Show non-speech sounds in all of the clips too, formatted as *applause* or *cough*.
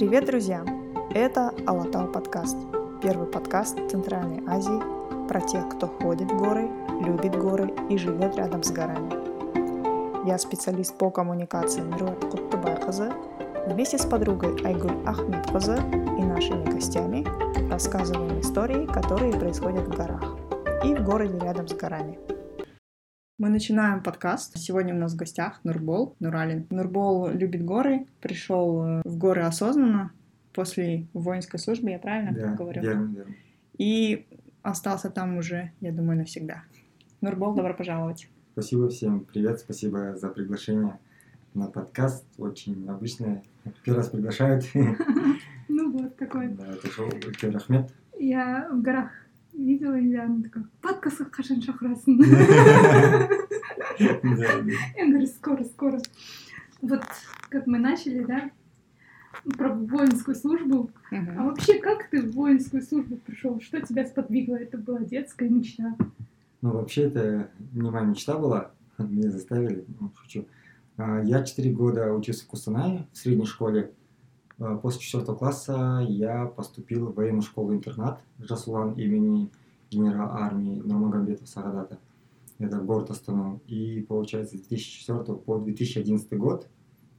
Привет, друзья! Это Алатау подкаст. Первый подкаст Центральной Азии про тех, кто ходит в горы, любит горы и живет рядом с горами. Я специалист по коммуникации Мируат Куттубайкызы. Вместе с подругой Айгуль Ахмедкызы и нашими гостями рассказываем истории, которые происходят в горах и в городе рядом с горами. Мы начинаем подкаст. Сегодня у нас в гостях Нурбол Нуралин. Нурбол любит горы, пришел э, в горы осознанно после воинской службы, я правильно Да, говорю? верно, верно. И остался там уже, я думаю, навсегда. Нурбол, добро пожаловать. Спасибо всем, привет, спасибо за приглашение на подкаст. Очень обычно первый раз приглашают. *laughs* Ну вот, какой. Да, это шоу Ахмед. Я в горах видела Ильяну, такая, подкасы қашан шақырасың? *laughs* Я говорю, скоро, скоро. Вот как мы начали, да, про воинскую службу. А вообще, как ты в воинскую службу пришел? Что тебя сподвигло? Это была детская мечта. Ну, вообще, это не моя мечта была. Меня заставили, ну, шучу. А, Я 4 года учился в Кустанае в средней школе. А, После 4 класса я поступил в военную школу-интернат Жасулан имени генерала армии Нурмагомедова Сагадата. Это город Астану. И, получается, с 2004 по 2011 год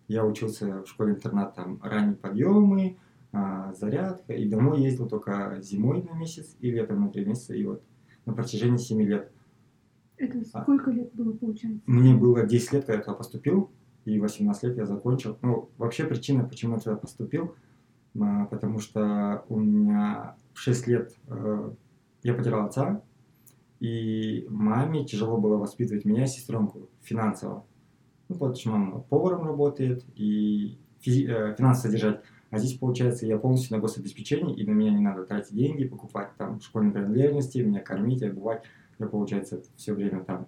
я учился в школе-интернат. Там ранние подъемы, а, зарядка. И домой ездил только зимой на месяц и летом на 3 месяца. И вот на протяжении 7 лет. Это А. сколько лет было, получается? Мне было 10 лет, когда я туда поступил, и 18 лет я закончил. Ну, вообще причина, почему я туда поступил, а, потому что у меня в 6 лет э, я потерял отца, и маме тяжело было воспитывать меня и сестренку финансово. Ну, потому что мама поваром работает и физи- э, финансово содержать. А здесь, получается, я полностью на гособеспечении, и на меня не надо тратить деньги, покупать там школьные принадлежности, меня кормить, обувать. Я, получается, все время там.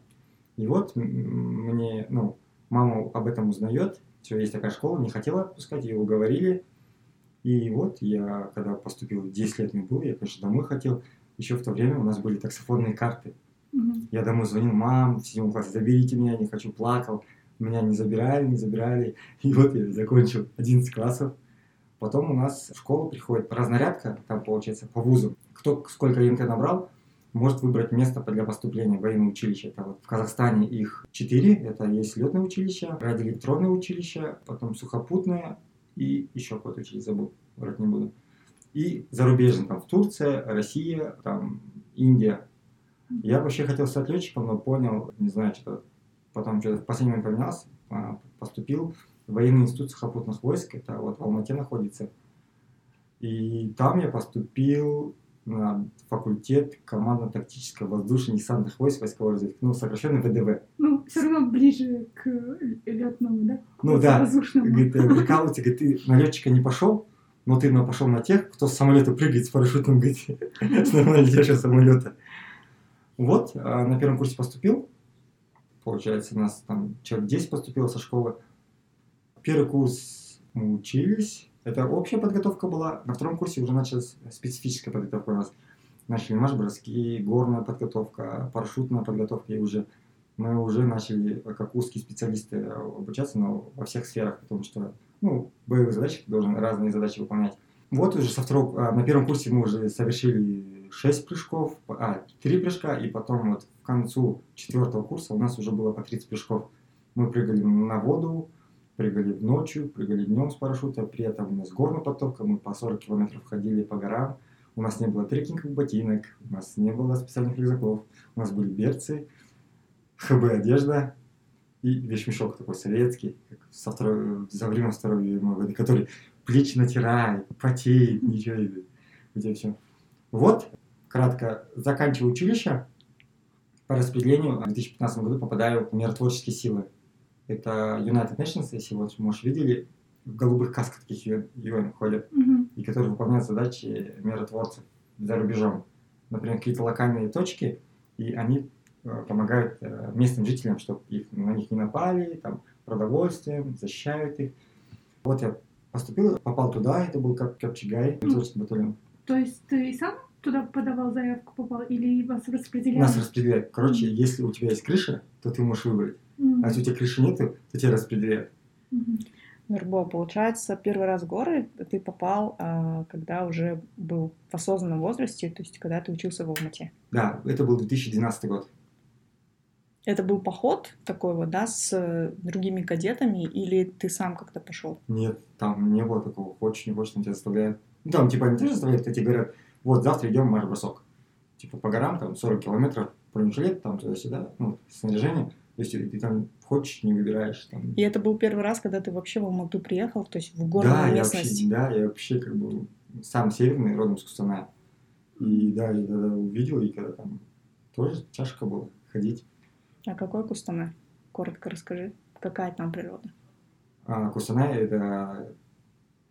И вот мне, ну, мама об этом узнает, все, есть такая школа, не хотела отпускать, ее уговорили. И вот я, когда поступил, 10 лет мне было, я, конечно, домой хотел. Еще в то время у нас были таксофонные карты. Мгм. Я домой звонил, мам, в седьмом классе, заберите меня, не хочу, плакал. Меня не забирали, не забирали. И вот я закончил 11 классов. Потом у нас в школу приходит разнарядка, там получается по вузу. Кто сколько ЕНТ набрал, может выбрать место для поступления в военное училище. Это вот в Казахстане их четыре. Это есть летное училище, радиоэлектронное училище, потом сухопутное и еще какое-то училище, забыл, врать не буду. И зарубежный, там в Турция, Россия, там Индия. Я вообще хотел стать летчиком, но понял, не знаю, что потом что-то в последний момент поменялся, а, поступил в военный институт сухопутных войск, это вот в Алмате находится. И там я поступил на факультет командно-тактического воздушно-десантных войск войсковой разведки, ну, сокращенно ВДВ. Ну, все равно ближе к летному, да? Ну да, Воздушному. Говорит, э, прикалывается, говорит, ты на летчика не пошел, но ты пошел на тех, кто с самолета прыгает с парашютом, говорит, *laughs* с нормально летящего самолета. Вот, а, на первом курсе поступил, получается, у нас там человек 10 поступило со школы. Первый курс мы учились, это общая подготовка была, на втором курсе уже началась специфическая подготовка у нас. Начали марш-броски, горная подготовка, парашютная подготовка, и уже мы уже начали, как узкие специалисты, обучаться, но во всех сферах, потому что, ну, боевых задач должен разные задачи выполнять. Вот уже со второго, а, на первом курсе мы уже совершили 6 прыжков, а, 3 прыжка, и потом вот к концу четвертого курса у нас уже было по 30 прыжков. Мы прыгали на воду, прыгали ночью, прыгали днем с парашюта, при этом у нас горная подтопка, мы по 40 километров ходили по горам, у нас не было трекинговых ботинок, у нас не было специальных рюкзаков, у нас были берцы, ХБ одежда и вещмешок такой советский, как со второй, за время Второй мировой войны, который плечи натирает, потеет, ничего не где все. Вот, кратко, заканчиваю училище, по распределению в 2015 году попадаю в миротворческие силы. Это United Nations, если вот, может, видели, в голубых касках таких ЮН, ЮН ходят, Мгм. и которые выполняют задачи миротворцев за рубежом. Например, какие-то локальные точки, и они э, помогают э, местным жителям, чтобы их, на них не напали, там, продовольствием, защищают их. Вот я поступил, попал туда, это был как Капчигай, миротворческий батальон. То есть ты сам туда подавал заявку, попал, или вас распределяли? Нас распределяют. Короче, если у тебя есть крыша, то ты можешь выбрать. М. А если у тебя крыши нету, то тебя распределяют. Мгм. Нурбо, получается, первый раз в горы ты попал, а, когда уже был в осознанном возрасте, то есть когда ты учился в Алмате. Да, это был 2012 год. Это был поход такой вот, да, с другими кадетами, или ты сам как-то пошел? Нет, там не было такого, хочешь, не хочешь, там тебя заставляют. Ну, там, типа, не то, что заставляют, тебе говорят, вот, завтра идем в марш-бросок. Типа, по горам, там, 40 километров, бронежилет, там, туда-сюда, ну, снаряжение. То есть ты там хочешь, не выбираешь. Там. И это был первый раз, когда ты вообще в Алмату приехал, то есть в горную да, местность? Я вообще, да, я вообще как бы сам северный, родом с Кустаная. И да, я тогда увидел, и когда там тоже тяжко было ходить. А какой Кустанай? Коротко расскажи, какая там природа? А, Кустанай — это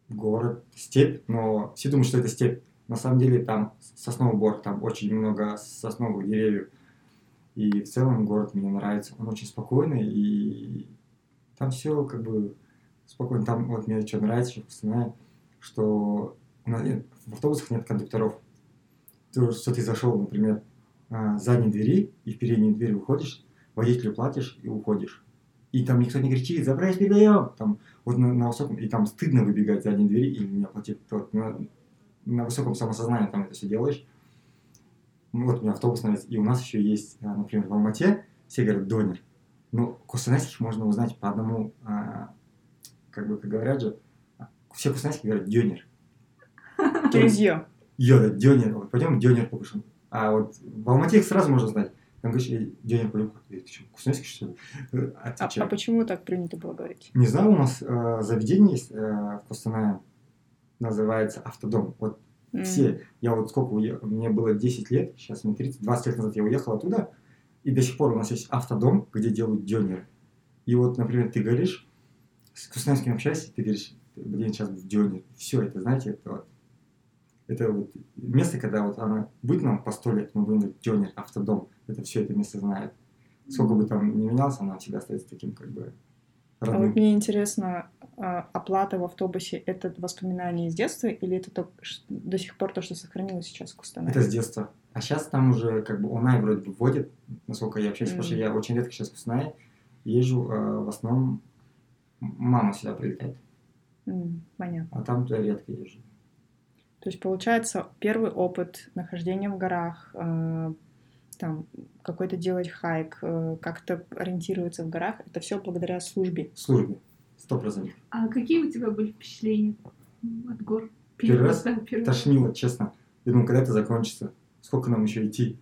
город, степь, но все думают, что это степь. На самом деле там сосновый бор, там очень много сосновых деревьев. И в целом город мне нравится. Он очень спокойный, и там все как бы спокойно. Там вот мне что нравится, что Кустанай, что нет, в автобусах нет кондукторов. То, что ты зашел, например, а, с задней двери и в переднюю дверь выходишь, водителю платишь и уходишь. И там никто не кричит, забрать передаем. Там вот на, на высоком, и там стыдно выбегать с задней двери и не оплатить. На, на высоком самосознании там это все делаешь. Ну, вот у меня автобус нравится. И у нас еще есть, а, например, в Алмате все говорят донер. Но кустанайских можно узнать по одному, а, как бы, как говорят же, все кустанайские говорят дёнер. Через ё. Ё, да, дёнер. Вот, пойдем дёнер покушаем. А вот в Алмате их сразу можно знать. Там говоришь, дёнер пойдем. Ты что, кустанайский, что ли? А, а почему так принято было говорить? Не знаю, у нас э, заведение есть э, в Кустанае, называется Автодом. Вот Mm. Все. Я вот сколько уехал, мне было 10 лет, сейчас мне 30, 20 лет назад я уехал оттуда, и до сих пор у нас есть автодом, где делают дёнеры. И вот, например, ты говоришь, с Кустанайским общаешься, ты говоришь, блин, сейчас будет дёнер. Все, это, знаете, это вот, это вот место, когда вот она будет нам по сто лет, мы будем говорить дёнер, автодом, это все это место знает. Сколько бы там ни менялся, она всегда остается таким, как бы, родным. А вот мне интересно, а, оплата в автобусе — это воспоминания из детства или это то, до сих пор то, что сохранилось сейчас в Кустанае? Это с детства. А сейчас там уже как бы онлайн вроде бы вводит, насколько я общаюсь, mm. потому что я очень редко сейчас в Кустанае езжу, а в основном мама сюда прилетает. Mm, понятно. А там я редко езжу. То есть, получается, первый опыт нахождения в горах, э, там какой-то делать хайк, э, как-то ориентироваться в горах, это все благодаря службе. Службе, сто процентов. А какие у тебя были впечатления от гор? Первый, первый раз да, первый тошнило, честно. Я думаю, когда это закончится, сколько нам еще идти?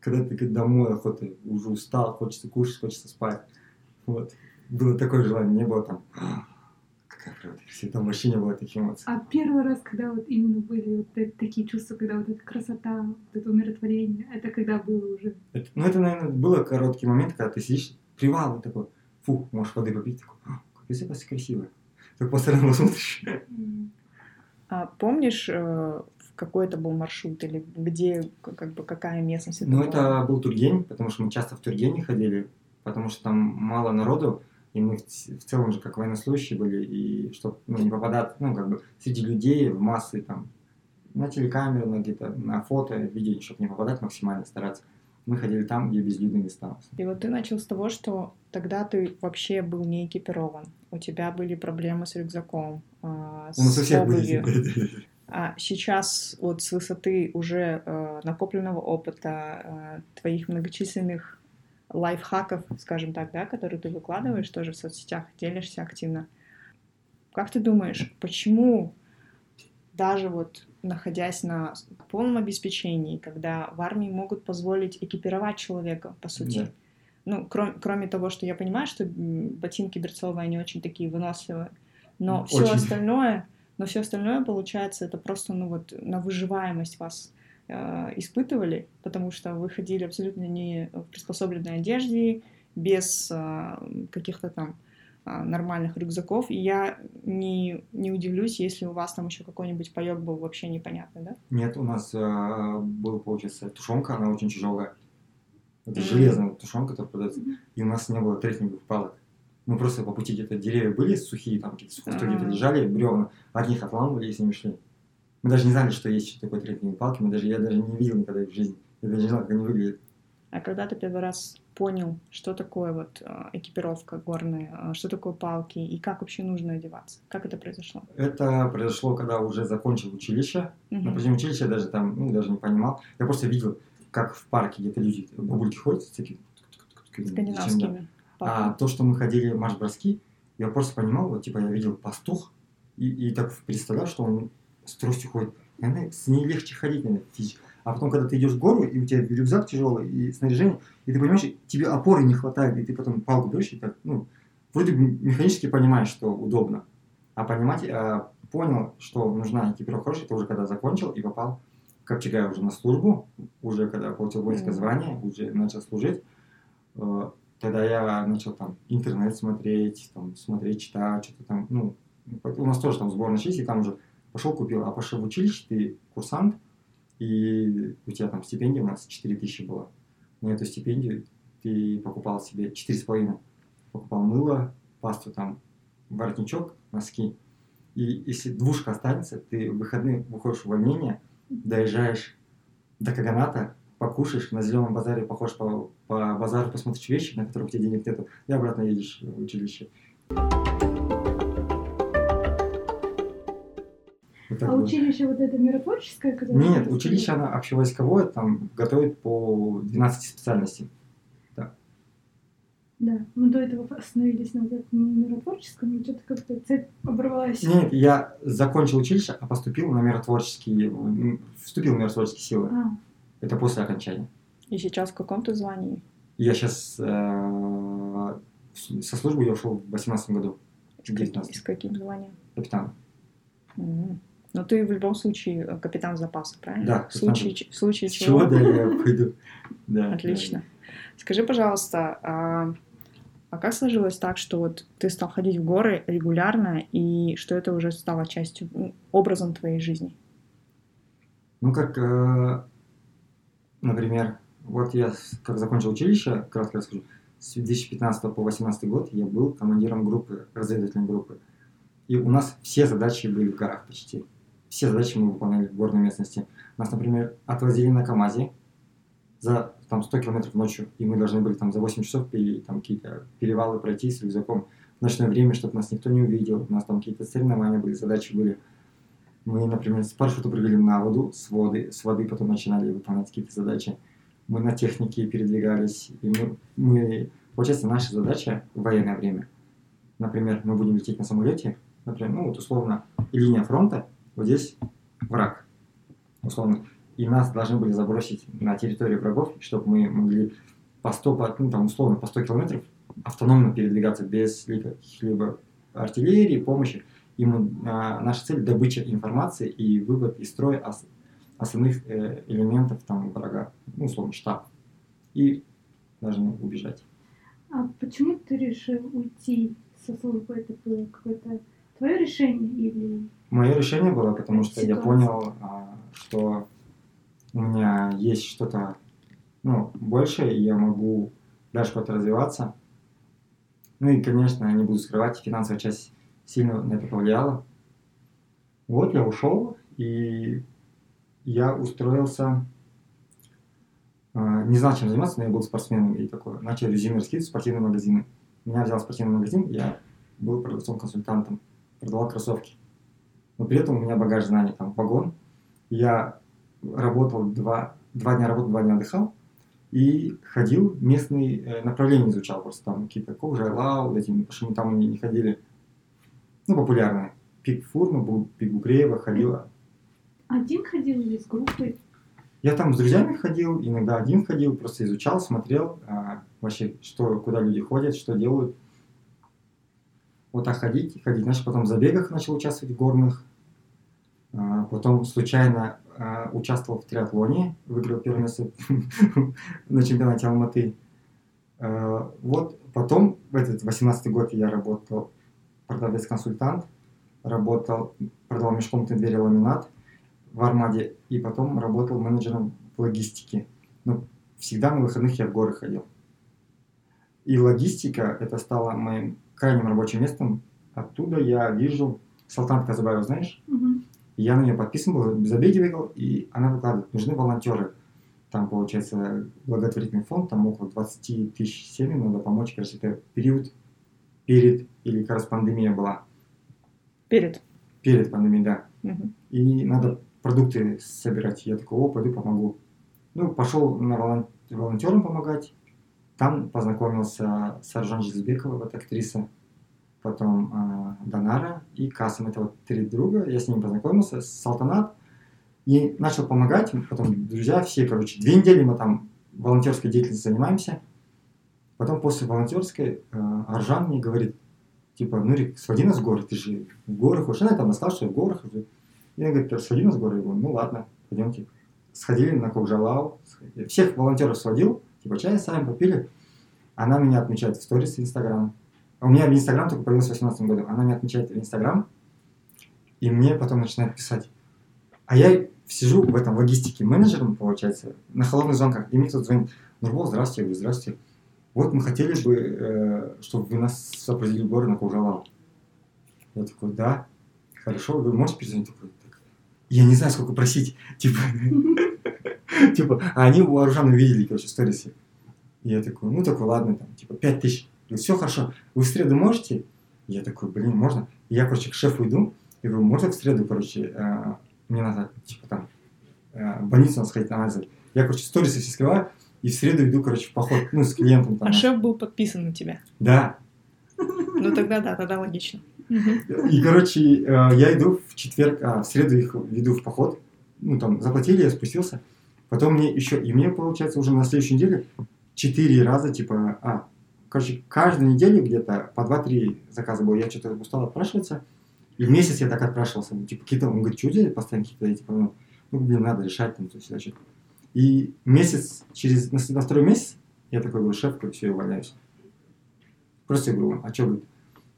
Когда ты домой охота, уже устал, хочется кушать, хочется спать. Вот. Было такое желание, не было там какая красивая. Там вообще не было таких эмоций. А первый раз, когда вот именно были вот такие чувства, когда вот эта красота, вот это умиротворение, это когда было уже? Это, ну, это, наверное, было короткий момент, когда ты сидишь, привал, и такой, фу, можешь воды попить, такой, «А, капец, это красиво. Так по сторонам смотришь. А помнишь, э, какой это был маршрут или где, как бы, какая местность это Ну, была? это был Тургень, потому что мы часто в Тургене ходили, потому что там мало народу, и мы в, в целом же как военнослужащие были, и чтобы ну, не попадать, ну, как бы среди людей в массы, там, на телекамеру, на где-то, на фото, видео, чтобы не попадать, максимально стараться. Мы ходили там, где безлюдные места. И вот ты начал с того, что тогда ты вообще был не экипирован. У тебя были проблемы с рюкзаком, э, с У нас у всех были. А сейчас вот с высоты уже э, накопленного опыта, э, твоих многочисленных лайфхаков, скажем так, да, которые ты выкладываешь тоже в соцсетях, делишься активно. Как ты думаешь, почему даже вот находясь на полном обеспечении, когда в армии могут позволить экипировать человека, по сути, да. ну, кроме, кроме того, что я понимаю, что ботинки берцовые, они очень такие выносливые, но очень. все остальное, но все остальное, получается, это просто, ну вот, на выживаемость вас испытывали, потому что вы ходили абсолютно не в приспособленной одежде, без э, каких-то там э, нормальных рюкзаков, и я не, не удивлюсь, если у вас там еще какой-нибудь паек был вообще непонятный, да? Нет, у нас э, был, получается, тушенка, она очень тяжелая. Это mm-hmm. железная тушенка, которая продается, mm-hmm. и у нас не было трекинговых палок. Мы просто по пути где-то деревья были сухие, там какие-то сухостой где-то лежали, бревна, от них отламывали и с ними шли. Мы даже не знали, что есть еще такой трекинговые палки, мы даже, я даже не видел никогда их в жизни. Я даже не знал, как они выглядят. А когда ты первый раз понял, что такое вот э, экипировка горная, э, что такое палки и как вообще нужно одеваться? Как это произошло? Это произошло, когда уже закончил училище. Мгм. На протяжении училища я даже там, ну, даже не понимал. Я просто видел, как в парке где-то люди, бабульки ходят с такими... Скандинавскими А то, что мы ходили марш-броски, я просто понимал, вот, типа, я видел пастух, и, и так представлял, что он с тростью ходит. И она, с ней легче ходить, наверное, физически. А потом, когда ты идешь в гору, и у тебя рюкзак тяжелый, и снаряжение, и ты понимаешь, тебе опоры не хватает, и ты потом палку берешь, и так, ну, вроде бы механически понимаешь, что удобно. А понимать, а, понял, что нужна экипировка хорошая, это уже когда закончил и попал в Копчегай уже на службу, уже когда получил воинское звание, уже начал служить. Э, Тогда я начал там интернет смотреть, там, смотреть, читать, что-то там, ну, у нас тоже там сборная есть, и там уже пошел купил, а пошел в училище, ты курсант, и у тебя там стипендия у нас 4000 была. На эту стипендию ты покупал себе 4,5. Покупал мыло, пасту там, воротничок, носки. И если двушка останется, ты в выходные выходишь в увольнение, доезжаешь до Каганата, покушаешь, на зеленом базаре похож по, по базару, посмотришь вещи, на которых у тебя денег нету, и обратно едешь в училище. Вот А было. училище вот это миротворческое, которое... Нет, училище оно общевойсковое, там готовит по 12 специальностям. Да, мы до этого остановились на вот этом миротворческом, и что-то как-то цепь оборвалась. Нет, я закончил училище, а поступил на миротворческие, вступил в миротворческие силы. А, Это после окончания. И сейчас в каком ты звании? Я сейчас со службы я ушел в 18 году, в И с 19 каким званием? капитан. Мгм. Но ты в любом случае э, капитан запаса, правильно? Да, В случае, в случае С чего? чего, да, я пойду. *laughs* Да, Отлично. Скажи, пожалуйста, а, а как сложилось так, что вот ты стал ходить в горы регулярно и что это уже стало частью, образом твоей жизни? Ну, как, э, например, вот я, как закончил училище, кратко расскажу, с 2015 по 2018 год я был командиром группы, разведывательной группы. И у нас все задачи были в горах почти. Все задачи мы выполняли в горной местности. Нас, например, отвозили на КАМАЗе за там, 100 километров ночью, и мы должны были там за 8 часов пере- там, какие-то перевалы пройти с рюкзаком в ночное время, чтобы нас никто не увидел. У нас там какие-то соревнования были, задачи были. Мы, например, с парашюта прыгали на воду, с воды, с воды потом начинали выполнять какие-то задачи. Мы на технике передвигались. И мы, мы, получается, наша задача в военное время. Например, мы будем лететь на самолете, например, ну вот условно линия фронта, вот здесь враг, условно. И нас должны были забросить на территорию врагов, чтобы мы могли по 100, по- ну, там, условно, по 100 километров автономно передвигаться без ли- каких-либо артиллерии, помощи. И мы, а, наша цель – добыча информации и вывод из строя ос- основных э, элементов там, врага, ну, условно, штаб. И должны убежать. а почему ты решил уйти со службы? Это было какое-то твое решение или... Мое решение было, потому что я Ситуация. понял, а, что у меня есть что-то ну, большее, и я могу дальше куда-то развиваться. Ну и, конечно, не буду скрывать, финансовая часть сильно на это повлияла. Вот я ушел, и я устроился, а, не знал, чем заниматься, но я был спортсменом и такой, начал резюме раскидывать в спортивные магазины. Меня взял спортивный магазин, я был продавцом-консультантом, продавал кроссовки. Но при этом у меня багаж знаний, там, вагон. Я работал два, два дня работал, два дня отдыхал. И ходил, местные э, направления изучал просто там какие-то Ковжайлау, вот эти, потому что мы там не, не ходили. Ну, популярные. Пик Фурма, Бу- Пик Букреева ходила. Один ходил или с группой? Я там с друзьями ходил, иногда один ходил, просто изучал, смотрел а, вообще, что, куда люди ходят, что делают. Вот так ходить, ходить. Значит, потом в забегах начал участвовать в горных. А, потом случайно а, участвовал в триатлоне, выиграл первое место *laughs* на чемпионате Алматы. А, вот потом, в этот 18 год я работал продавец-консультант, работал, продавал межкомнатные двери ламинат в Армаде, и потом работал менеджером в логистике. Но всегда на выходных я в горы ходил. И логистика, это стало моим крайним рабочим местом. Оттуда я вижу Салтан Казабаева, знаешь? И я на нее подписан был, забеги бегал, и она выкладывает, нужны волонтеры. там, получается, благотворительный фонд, там около 20 тысяч семьям надо помочь, кажется, это период перед, или как раз пандемия была, Перед. перед пандемией, да. Мгм. И надо продукты собирать. Я такой, о, пойду помогу. Ну, пошел на волон- волонтерам помогать. Там познакомился с Аржан Жизбекова, вот актриса. Потом а, Донара и Касым. Это вот три друга. Я с ними познакомился. Салтанат. И начал помогать. Потом друзья все, короче, две недели мы там волонтерской деятельностью занимаемся. Потом после волонтерской а, Аржан мне говорит, типа, Нурик, своди нас в горы, ты же в горы хочешь. Она там осталась, в горах. И он говорит, своди нас в горы. Я говорю, ну ладно, пойдемте. Сходили на Кокжалау. Всех волонтеров сводил, типа чай сами попили. Она меня отмечает в сторис Инстаграм. У меня Инстаграм только появился в 2018 году. Она меня отмечает в Инстаграм. И мне потом начинает писать. А я сижу в этом логистике менеджером, получается, на холодных звонках. И мне кто-то звонит. Нурбол, здравствуйте. Я говорю, здравствуйте. Вот мы хотели бы, э, чтобы вы нас сопроводили в горы на Кокжалау. Я такой, да, хорошо. Говорю, можете перезвонить? Такой, «Так, Я не знаю, сколько просить. Типа, *laughs* типа, а они у Аржана увидели, короче. И я такой, ну такой, ладно, там, типа, пять тысяч. Говорю, все хорошо. Вы в среду можете? Я такой, блин, можно. И я, короче, к шефу иду. Я говорю, можно в среду, короче, э, мне надо, типа, там, э, в больницу надо сходить на анализы. Я, короче, сторисы все скрываю. И в среду иду, короче, в поход, ну, с клиентом там. А шеф был подписан на тебя. Да, Ну тогда да, тогда логично. И, короче, э, я иду в четверг, а в среду их веду в поход. Ну, там, заплатили, я спустился. Потом мне еще, и мне, получается, уже на следующей неделе четыре раза, типа, а, короче, каждую неделю где-то по 2-3 заказа было. Я что-то устал отпрашиваться. И месяц я так отпрашивался. Ну, типа, какие-то, он говорит, что делать постоянно какие-то, я, типа, ну, ну, блин, надо решать там, то есть, значит. И месяц, через, на, на второй месяц, я такой говорю, шеф, все, я увольняюсь. Просто я говорю, а что, говорит,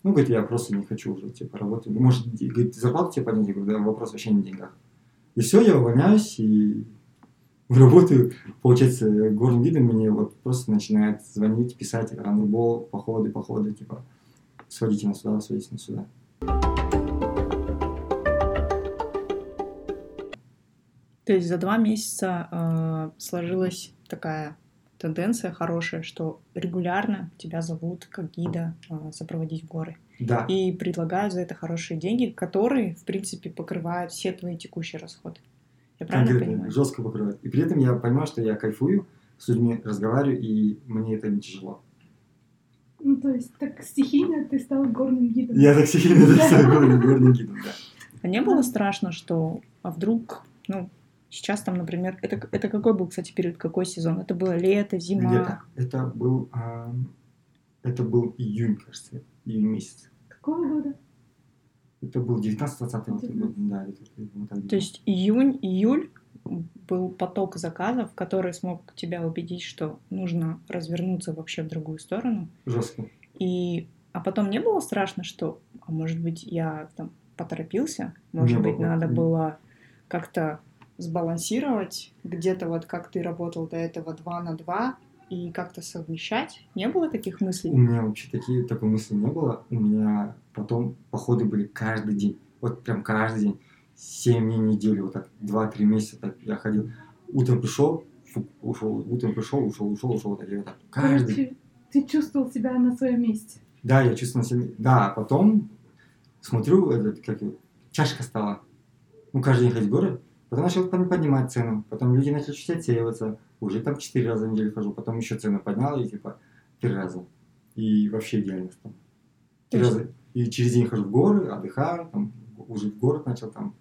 ну, говорит, я просто не хочу уже, типа, работать. Может, говорит, зарплату тебе поднять? Я говорю, да, вопрос вообще не в деньгах. И все, я увольняюсь и *laughs* работаю. Получается, горный гидом мне вот просто начинает звонить, писать, ранурбол, походы, походы, типа, сводите нас сюда, сводите нас сюда. То есть за два месяца э, сложилась такая тенденция хорошая, что регулярно тебя зовут как гида э, сопроводить в горы. Да, И предлагают за это хорошие деньги, которые, в принципе, покрывают все твои текущие расходы. Я правильно конкретно, понимаю? жестко покрывает. И при этом я понимаю, что я кайфую, с людьми разговариваю, и мне это не тяжело. Ну, то есть, так стихийно ты стал горным гидом. Я так сильно написал *laughs* горным горным гидом, да. А не было страшно, что, а вдруг, ну, сейчас там, например, это, это какой был, кстати, период, какой сезон? Это было лето, зима? Где-то. Это был, а, это был июнь, кажется, июнь месяц. Какого года? Это был 19-20 год. 19. Да, это, вот так То есть июнь, июль был поток заказов, который смог тебя убедить, что нужно развернуться вообще в другую сторону. жестко. И, а потом не было страшно, что, а может быть, я там поторопился, может Не быть, было. надо было как-то сбалансировать где-то вот как ты работал до этого два на два и как-то совмещать. Не было таких У мыслей? меня вообще такие, такой мысли не было. У меня потом походы были каждый день. Вот прям каждый день. Семь дней в неделю, вот так, два-три месяца так я ходил. Утром пришел, фу, ушел, утром пришел, ушел, ушел, ушел, вот так, и вот так. Каждый Короче, ты чувствовал себя на своем месте. Да, я чувствую на себе. Да, а потом смотрю, этот, как его, чашка стала. Ну, каждый день ходить в горы. Потом начал под- поднимать цену. Потом люди начали чуть отсеиваться. Уже там четыре раза в неделю хожу. Потом еще цену поднял и типа три раза. И вообще идеально стало. Три раза. И через день хожу в горы, отдыхаю, там, уже в город начал там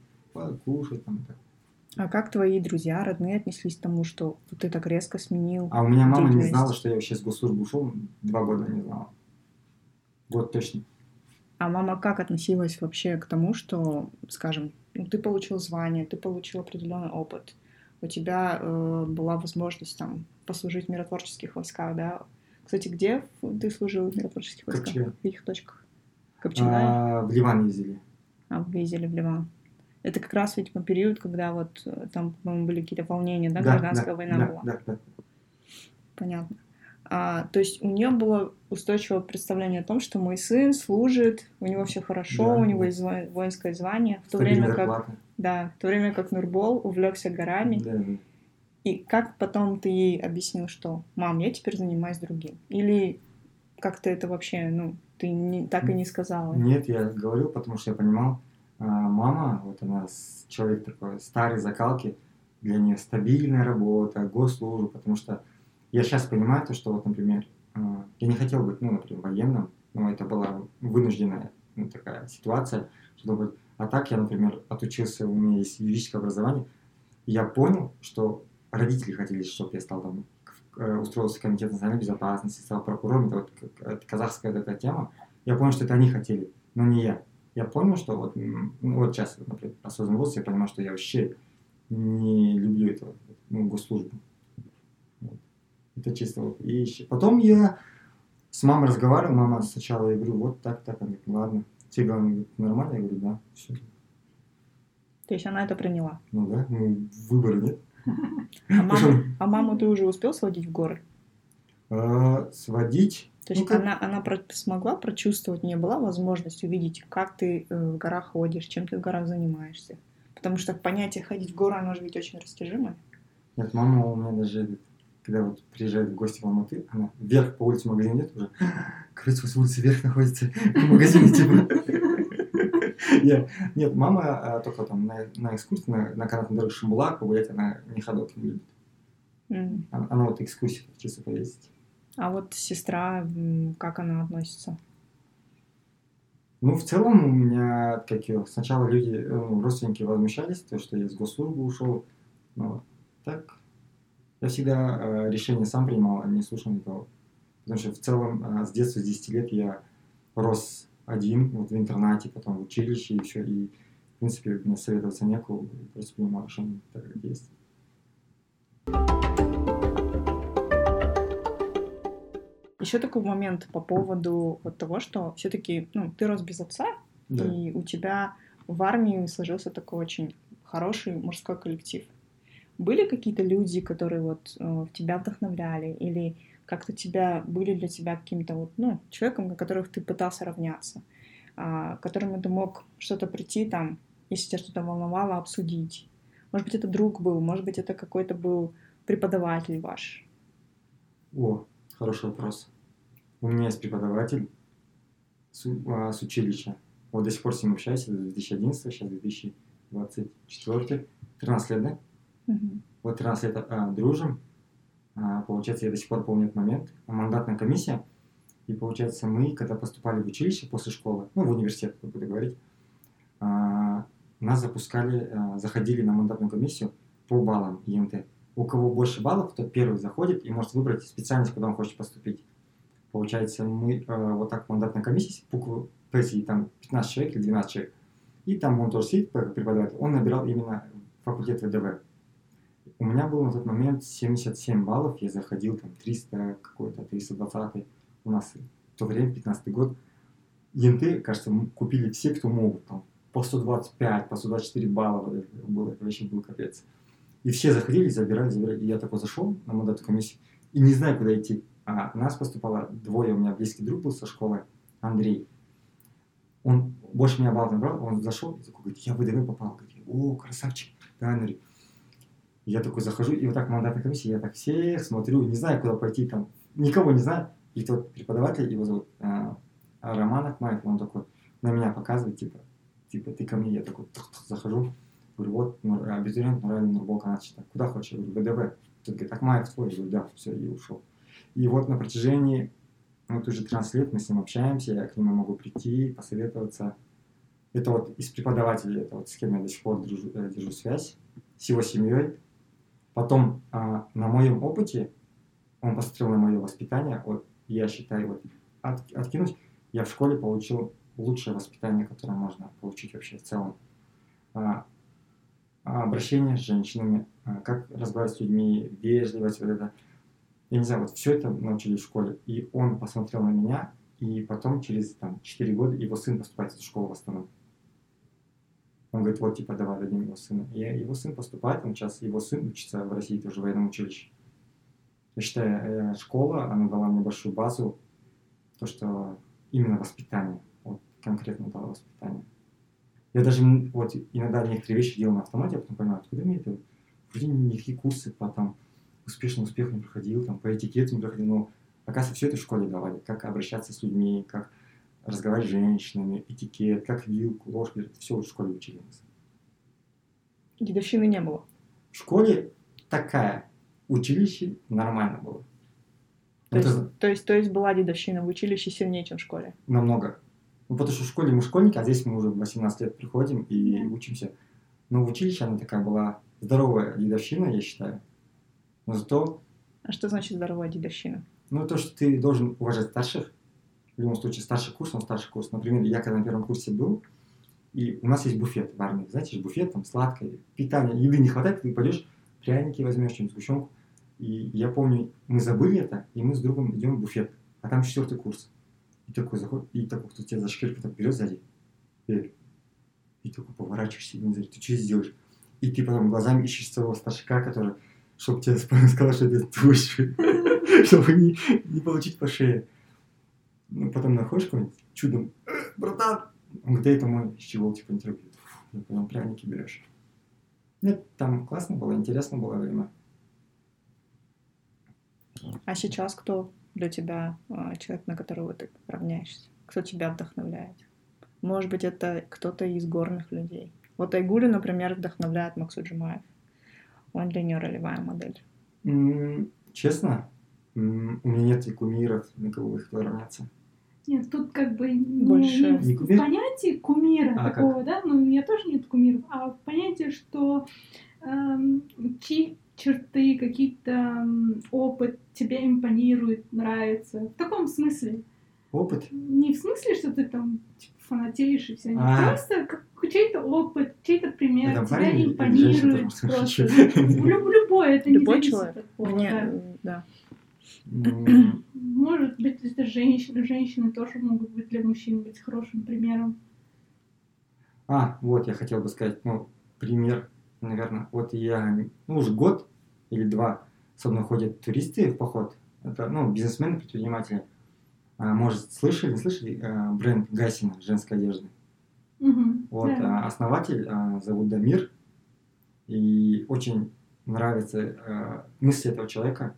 кушать. Там, так. А как твои друзья, родные отнеслись к тому, что ты так резко сменил? А у меня мама не знала, что я вообще с госслужбы ушел. Два года не знала. Год точно. А мама как относилась вообще к тому, что, скажем, ну, ты получил звание, ты получил определенный опыт, у тебя э, была возможность там послужить в миротворческих войсках, да? Кстати, где ты служил в миротворческих войсках? В каких точках? Копченая? А, в Ливан ездили. А, вы ездили в Ливан. Это как раз, видимо, период, когда вот э, там, по-моему, были какие-то волнения, да, гражданская война да, была. Да, да. Понятно. А, то есть у нее было устойчивое представление о том, что мой сын служит, у него все хорошо, Да, у него да. есть воинское звание, в то Стабильная время как зарплата. да, в то время как Нурбол увлекся горами Да, да. И как потом ты ей объяснил, что «мам, я теперь занимаюсь другим»? Или как ты это вообще, ну, ты не, так и не сказала? Нет, я говорил, потому что я понимал, а, мама, вот она человек такой старой закалки, для нее стабильная работа, госслужба, потому что я сейчас понимаю то, что вот, например, а, я не хотел быть, ну, например, военным, но это была вынужденная ну, такая ситуация, чтобы... А так я, например, отучился, у меня есть юридическое образование, и я понял, что родители хотели, чтобы я стал там, устроился в комитет национальной безопасности, стал прокурором, это вот казахская такая тема. Я понял, что это они хотели, но не я. Я понял, что вот, ну, вот сейчас, например, осознанный возраст, я понимаю, что я вообще не люблю этого, ну, госслужбу. Вот. Это чисто вот. И потом я с мамой разговаривал, мама сначала, я говорю, вот так, так, она говорит, ладно. Тебе говорит, нормально? Я говорю, да, все. То есть она это приняла? Ну да, ну выбора нет. *laughs* А маму, а маму ты уже успел сводить в горы? А, сводить? То есть ну, она, она про, смогла прочувствовать, не была возможность увидеть, как ты э, в горах ходишь, чем ты в горах занимаешься? Потому что понятие ходить в горы, оно же ведь очень растяжимое. Нет, мама у меня даже когда вот приезжает в гости в Алматы, она вверх по улице магазин нет уже. *gasps* Короче, с улицы вверх находится *laughs* в магазине, типа. *laughs* Я, *laughs* нет, мама а, только там на, на экскурсии, на, на канатной дороге Шамбулак погулять, она не ходок не любит. Mm. Она, она вот экскурсии чисто поездить. А вот сестра, как она относится? Ну, в целом у меня, как ее, сначала люди, ну, родственники возмущались, то, что я с госслужбы ушел, но так я всегда э, решение сам принимал, а не слушал никого. Потому что в целом э, с детства, с 10 лет я рос один, вот в интернате, потом в училище еще, и в принципе мне советоваться некого, просто принимал решение так, как есть. Еще такой момент по поводу вот того, что все-таки ну, ты рос без отца, да. и у тебя в армии сложился такой очень хороший мужской коллектив. Были какие-то люди, которые вот э, тебя вдохновляли, или как-то тебя были для тебя каким-то вот, ну, человеком, на которых ты пытался равняться, а, которому ты мог что-то прийти там, если тебя что-то волновало, обсудить. Может быть, это друг был, может быть, это какой-то был преподаватель ваш. О, хороший вопрос. У меня есть преподаватель с, а, с училища. Вот до сих пор с ним общаюсь, это 2011, сейчас 2024, 13 лет, да? Угу. Вот 13 лет а, дружим. А, получается, я до сих пор помню этот момент. Мандатная комиссия. И получается, мы, когда поступали в училище после школы, ну, в университет, как буду говорить, а, нас запускали, а, заходили на мандатную комиссию по баллам ЕМТ. У кого больше баллов, тот первый заходит и может выбрать специальность, куда он хочет поступить. Получается, мы вот так мандатная комиссия, буквы П, там 15 человек или 12 человек, и там он тоже сидит, преподаватель, он набирал именно факультет ВДВ у меня было на тот момент 77 баллов, я заходил там 300 какой-то, 320 у нас в то время, 15 год, ЕНТ, кажется, купили все, кто могут, там, по 125, по 124 балла это было, это вообще был капец. И все заходили, забирали, забирали. И я такой зашел на мандатную комиссию и не знаю, куда идти. А нас поступало двое, у меня близкий друг был со школы, Андрей. Он больше меня баллов набрал, он зашел и такой говорит, я в ВДВ попал. Говорит, о, красавчик. Да, Андрей. Я такой захожу, и вот так мандатная комиссия, я так всех смотрю, не знаю, куда пойти, там, никого не знаю. И тот преподаватель, его зовут а, Роман Акмаев, он такой на меня показывает, типа, типа, ты ко мне, я такой тух -тух, захожу, говорю, вот, ну, абитуриент Нуралин Нурбол Канадчита, куда хочешь? Я говорю, ВДВ. Тут говорит, Акмаев твой? Я говорю, да, все, и ушел. И вот на протяжении, вот уже 13 лет мы с ним общаемся, я к нему могу прийти, посоветоваться. Это вот из преподавателей, это вот с кем я до сих пор дружу, э, держу связь, с его семьей, Потом а, на моем опыте, он посмотрел на мое воспитание, вот я считаю, вот от, откинуть, я в школе получил лучшее воспитание, которое можно получить вообще в целом. А, а обращение с женщинами, как разговаривать с людьми, вежливость, вот это. Я не знаю, вот все это научили в школе. И он посмотрел на меня, и потом через там, 4 года его сын поступает в школу в Астану. Он говорит, вот, типа, давай дадим его сына. И его сын поступает, он сейчас, его сын учится в России тоже в военном училище. Я считаю, э, школа, она дала мне большую базу, то, что именно воспитание, вот конкретно дала воспитание. Я даже вот иногда некоторые вещи делал на автомате, а потом понимаю, откуда мне это вроде никакие курсы по там успешным успехам не проходил, там по этикету не проходил, но оказывается, все это в школе давали, как обращаться с людьми, как разговаривать с женщинами, этикет, как вилку, ложку, это все в школе учили нас. Дедовщины не было. В школе такая, училище нормально было. То Это есть, то, есть, то есть была дедовщина в училище сильнее, чем в школе. намного. Ну, потому что в школе мы школьники, а здесь мы уже в 18 лет приходим и учимся. Но в училище она такая была здоровая дедовщина, я считаю. Но зато, А что значит здоровая дедовщина? ну, то, что ты должен уважать старших, в любом случае, старший курс, он старший курс. Например, я когда на первом курсе был, и у нас есть буфет в армии, знаете, буфет, там сладкое, питание, еды не хватает, ты пойдешь, пряники возьмешь, что-нибудь, сгущенку. И я помню, мы забыли это, и мы с другом идем в буфет, а там четвертый курс. И такой заход, и такой, кто тебя за шкирку так берет сзади, и, и такой поворачиваешься, и не знаю, ты что сделаешь? И ты потом глазами ищешь своего старшика, который, чтобы тебе *laughs* сказал, что это твощ, *laughs* чтобы не, не получить по шее. Ну, потом находишь какой-нибудь чудом, «Э, братан, он говорит, это мой щегол, типа. Фу, я понял, пряники берешь. Нет, там классно было, интересно было время. А сейчас кто для тебя а, человек, на которого ты равняешься? Кто тебя вдохновляет? Может быть, это кто-то из горных людей. Вот Айгули, например, вдохновляет Максу Джумаев. Он для нее ролевая модель. Честно, у меня нет и кумиров, на кого бы хотел равняться. Нет, тут как бы не, Больше не в, не в кумир? понятии кумира А, такого, да, ну, у меня тоже нет кумиров, а в понятии, что эм, чьи черты, какие-то м, опыт тебе импонирует, нравится. В таком смысле. Опыт? Не в смысле, что ты там типа, фанатеешь и все. Не А. просто как чей-то опыт, чей-то пример Это тебя парень импонирует просто. Любой, это не Любой зависит человек. от пола, да. *clears throat* Может быть, это женщины. Женщины тоже могут быть для мужчин быть хорошим примером. А, вот я хотел бы сказать, ну, пример, наверное. Вот я, ну, уже год или два со мной ходят туристы в поход. Это, ну, бизнесмены, предприниматели. А, может, слышали, не слышали а, бренд Гасина женской одежды? Мгм, Вот, да. а, основатель а, зовут Дамир. И очень нравятся а, мысли этого человека.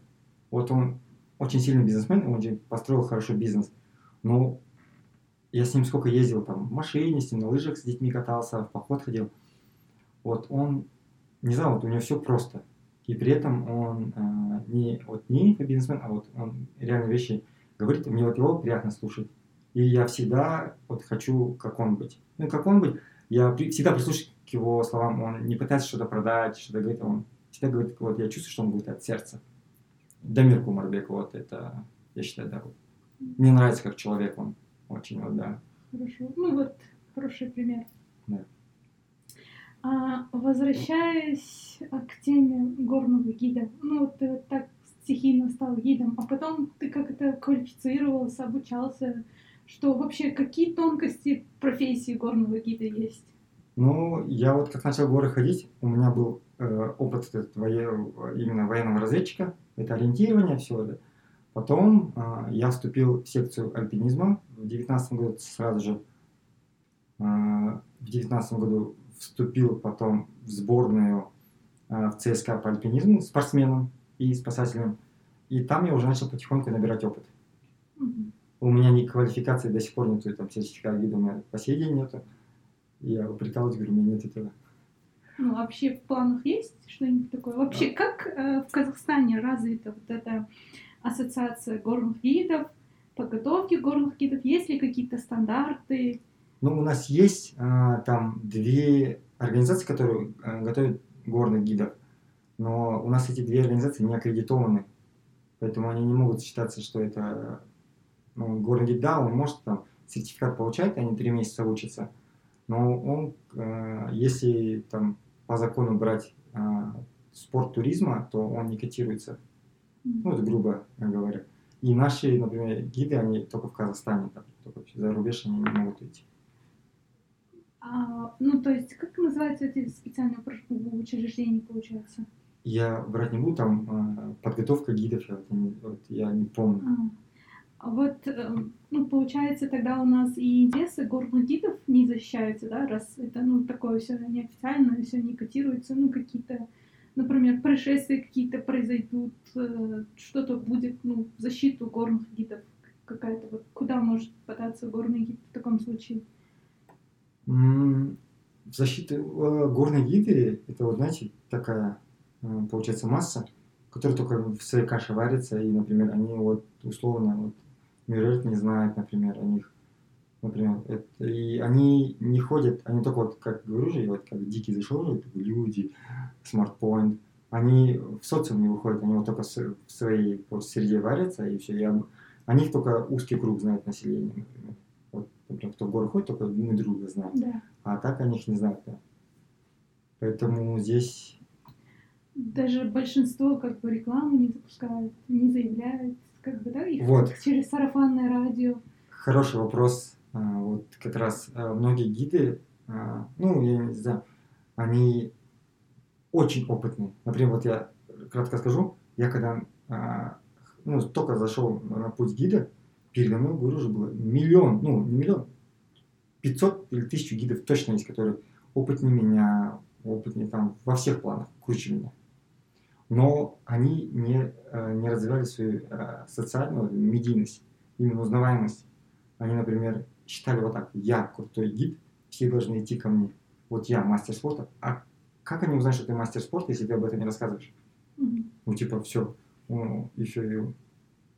Вот он очень сильный бизнесмен, он построил хороший бизнес. Но я с ним сколько ездил, там, в машине, с ним на лыжах с детьми катался, в поход ходил. Вот он, не знаю, вот у него все просто. И при этом он а, не, вот не бизнесмен, а вот он реально вещи говорит, мне вот его приятно слушать. И я всегда вот хочу, как он быть. Ну, как он быть, я при- всегда прислушиваюсь к его словам, он не пытается что-то продать, что-то говорит, он всегда говорит, вот я чувствую, что он говорит от сердца. Дамир Кумарбек, вот это, я считаю, да. Мне нравится как человек он, очень вот, да. Хорошо. Ну вот, хороший пример. Да. А, возвращаясь а, к теме горного гида, ну вот ты вот так стихийно стал гидом, а потом ты как это квалифицировался, обучался, что вообще какие тонкости профессии горного гида есть? Ну, я вот как начал в горы ходить, у меня был э, опыт этот вое- именно военного разведчика, это ориентирование, все это. Потом э, я вступил в секцию альпинизма в девятнадцатом году сразу же. Э, в девятнадцатом году вступил потом в сборную э, в ЦСКА по альпинизму спортсменом и спасателем. И там я уже начал потихоньку набирать опыт. Мгм. У меня ни квалификации до сих пор нету, там сертификат гида у меня по сей день нету. Я прикалываюсь, говорю, у меня нет этого. Ну, вообще в планах есть что-нибудь такое? Вообще, как э, в Казахстане развита вот эта ассоциация горных гидов, подготовки горных гидов? Есть ли какие-то стандарты? Ну, у нас есть а, там две организации, которые а, готовят горных гидов, но у нас эти две организации не аккредитованы, поэтому они не могут считаться, что это ну, горный гид, да, он может там сертификат получать, они три месяца учатся, но он, а, если там по закону брать а, спорт туризма, то он не котируется, ну, это грубо говоря. И наши, например, гиды, они только в Казахстане, там, только за рубеж они не могут идти. А, ну, то есть, как называются эти специальные учреждения, получается? Я врать не буду, там э, подготовка гидов, я, вот я не помню. А, а вот, эм, ну, получается, тогда у нас и интересы горных гидов не защищаются, да, раз это, ну, такое все неофициальное, все не котируется, ну, какие-то например, происшествия какие-то произойдут, э, что-то будет, ну, защиту горных гидов какая-то, вот куда может податься горный гид в таком случае? В защиту э, горной гиды, это вот, знаете, такая, э, получается, масса, которая только в своей каше варится, и, например, они вот условно, вот, мир не знает, например, о них, например, это- и они не ходят, они только вот, как говорю же, вот как дикие зашел люди, смартпоинт, они в социум не выходят, они вот только в своей вот, среде варятся, и все, и об- о них только узкий круг знает население, например. Вот, например, кто в горы ходит, только мы друга знают. Да. А так о них не знают, да. Поэтому здесь, Даже большинство как бы рекламу не запускают, не заявляют, как бы, да, их Вот. через сарафанное радио. хороший вопрос. А, Вот как раз а, многие гиды, а, ну, я не знаю, они очень опытные. Например, вот я кратко скажу, я когда ну, только зашел на путь гида, передо мной, говорю, уже было миллион, ну, не миллион, 500 или 1000 гидов точно есть, которые опытнее меня, опытнее там во всех планах, круче меня. Но они не, э, не развивали свою э, социальную медийность, именно узнаваемость. Они, например, считали вот так, я крутой гид, все должны идти ко мне. Вот я мастер спорта. А как они узнают, что ты мастер спорта, если ты об этом не рассказываешь? Мгм. Ну, типа, все. Ну, и все. И,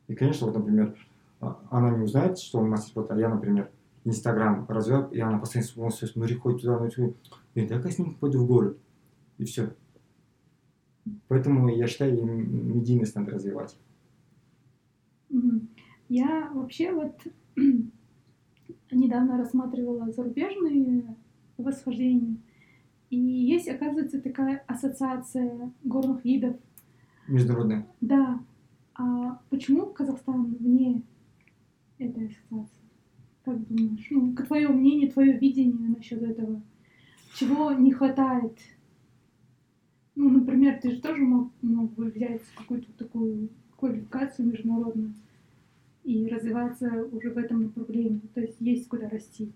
и, конечно, вот, например, а- она не узнает, что он мастер спорта, а я, например, Инстаграм развел, и она постоянно смотрит, смотри, ходит туда, ну. И так я с ним пойду в горы. И все. Поэтому я считаю, им медийность надо развивать. Я вообще вот *clears throat* недавно рассматривала зарубежные восхождения. И есть, оказывается, такая ассоциация горных видов. Международная. Да. А почему Казахстан вне этой ассоциации? Как думаешь? Ну, твое мнение, твое видение насчет этого? Чего не хватает? Ну, например, ты же тоже мог, мог бы взять какую-то такую квалификацию международную и развиваться уже в этом направлении. То есть есть куда расти.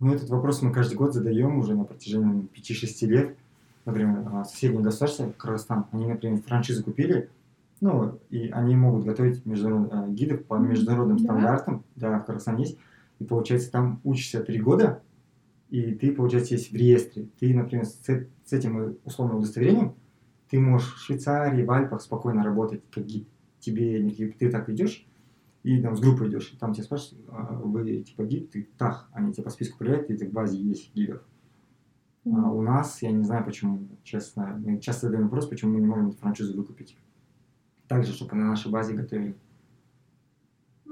Ну, этот вопрос мы каждый год задаем уже на протяжении 5-6 лет. Например, а, соседнее государство, Кыргызстан, они, например, франшизу купили, ну, и они могут готовить международ- а, гидов по международным Да. стандартам. Да, в Кыргызстане есть. И, получается, там учишься 3 года, и ты, получается, есть в реестре. Ты, например, с, с этим условным удостоверением, ты можешь в Швейцарии, в Альпах спокойно работать как гид. Тебе никаких- ты так идешь, и там с группой идешь, и там тебя спрашивают, а, вы типа гид, ты тах, они тебе по списку проверяют, и ты в базе есть гидов. А у нас, я не знаю почему, честно, мы часто задаем вопрос, почему мы не можем франшизу выкупить. Так же, чтобы на нашей базе готовили.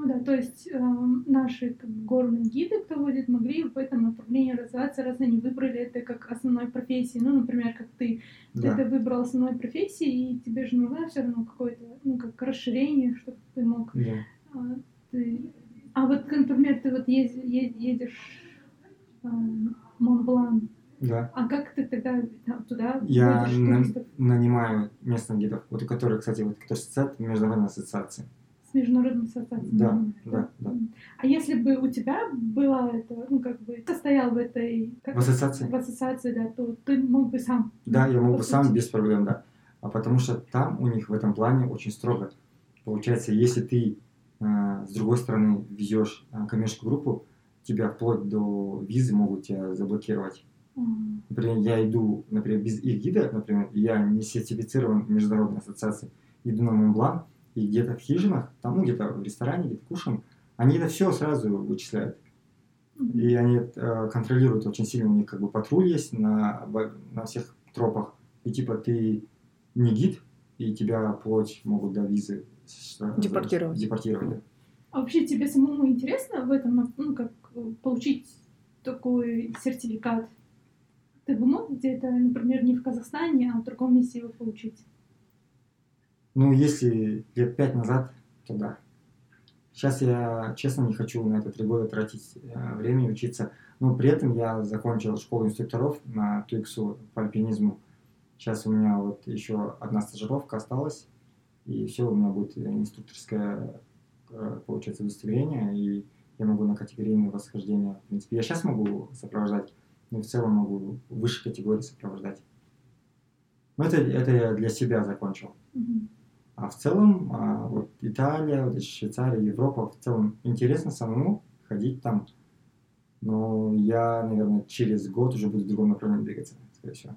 Да, то есть эм, наши бы, горные гиды, кто водит, могли в этом направлении развиваться, раз они выбрали это как основной профессией. Ну, например, как ты, ты Да. это выбрал основной профессией, и тебе же нужно все равно какое-то, ну, как расширение, чтобы ты мог... Да. а, ты- А вот, например, ты вот ез- е- едешь эм, Монблан, да. а как ты тогда там туда Я на- нанимаю местных гидов, вот у которых, кстати, вот которые состоят в международной международной ассоциацией? Да, да, да. А если бы у тебя было это, ну, как бы, состоял в этой... как- В ассоциации? в ассоциации, да, то ты мог бы сам. Да, я мог бы сам без проблем, да. А потому что там у них в этом плане очень строго. Получается, если ты э, с другой стороны везешь э, коммерческую группу, тебя вплоть до визы могут тебя заблокировать. М, Например, я иду, например, без их гида, например, я не сертифицирован в международной ассоциации, иду на Монблан, и где-то в хижинах, там, ну, где-то в ресторане, где-то кушаем, они это все сразу вычисляют. И они э, контролируют очень сильно, у них как бы патруль есть на, на всех тропах. И типа ты не гид, и тебя плоть могут до визы с- Депортировать. депортировать. да. А вообще тебе самому интересно в этом, ну, как э, получить такой сертификат? Ты бы мог где-то, например, не в Казахстане, а в другом месте его получить? Ну, если лет пять назад, то да. Сейчас я, честно, не хочу на это три года тратить э, время и учиться. Но при этом я закончил школу инструкторов на ТУИКСу по альпинизму. Сейчас у меня вот еще одна стажировка осталась, и все, у меня будет инструкторское, э, получается, удостоверение, и я могу на категорийное восхождение. В принципе, я сейчас могу сопровождать, но в целом могу выше категории сопровождать. Но это, это я для себя закончил. Мгм. А в целом, а, вот Италия, вот Швейцария, Европа, в целом интересно самому ходить там. Но я, наверное, через год уже буду в другом направлении двигаться, скорее всего.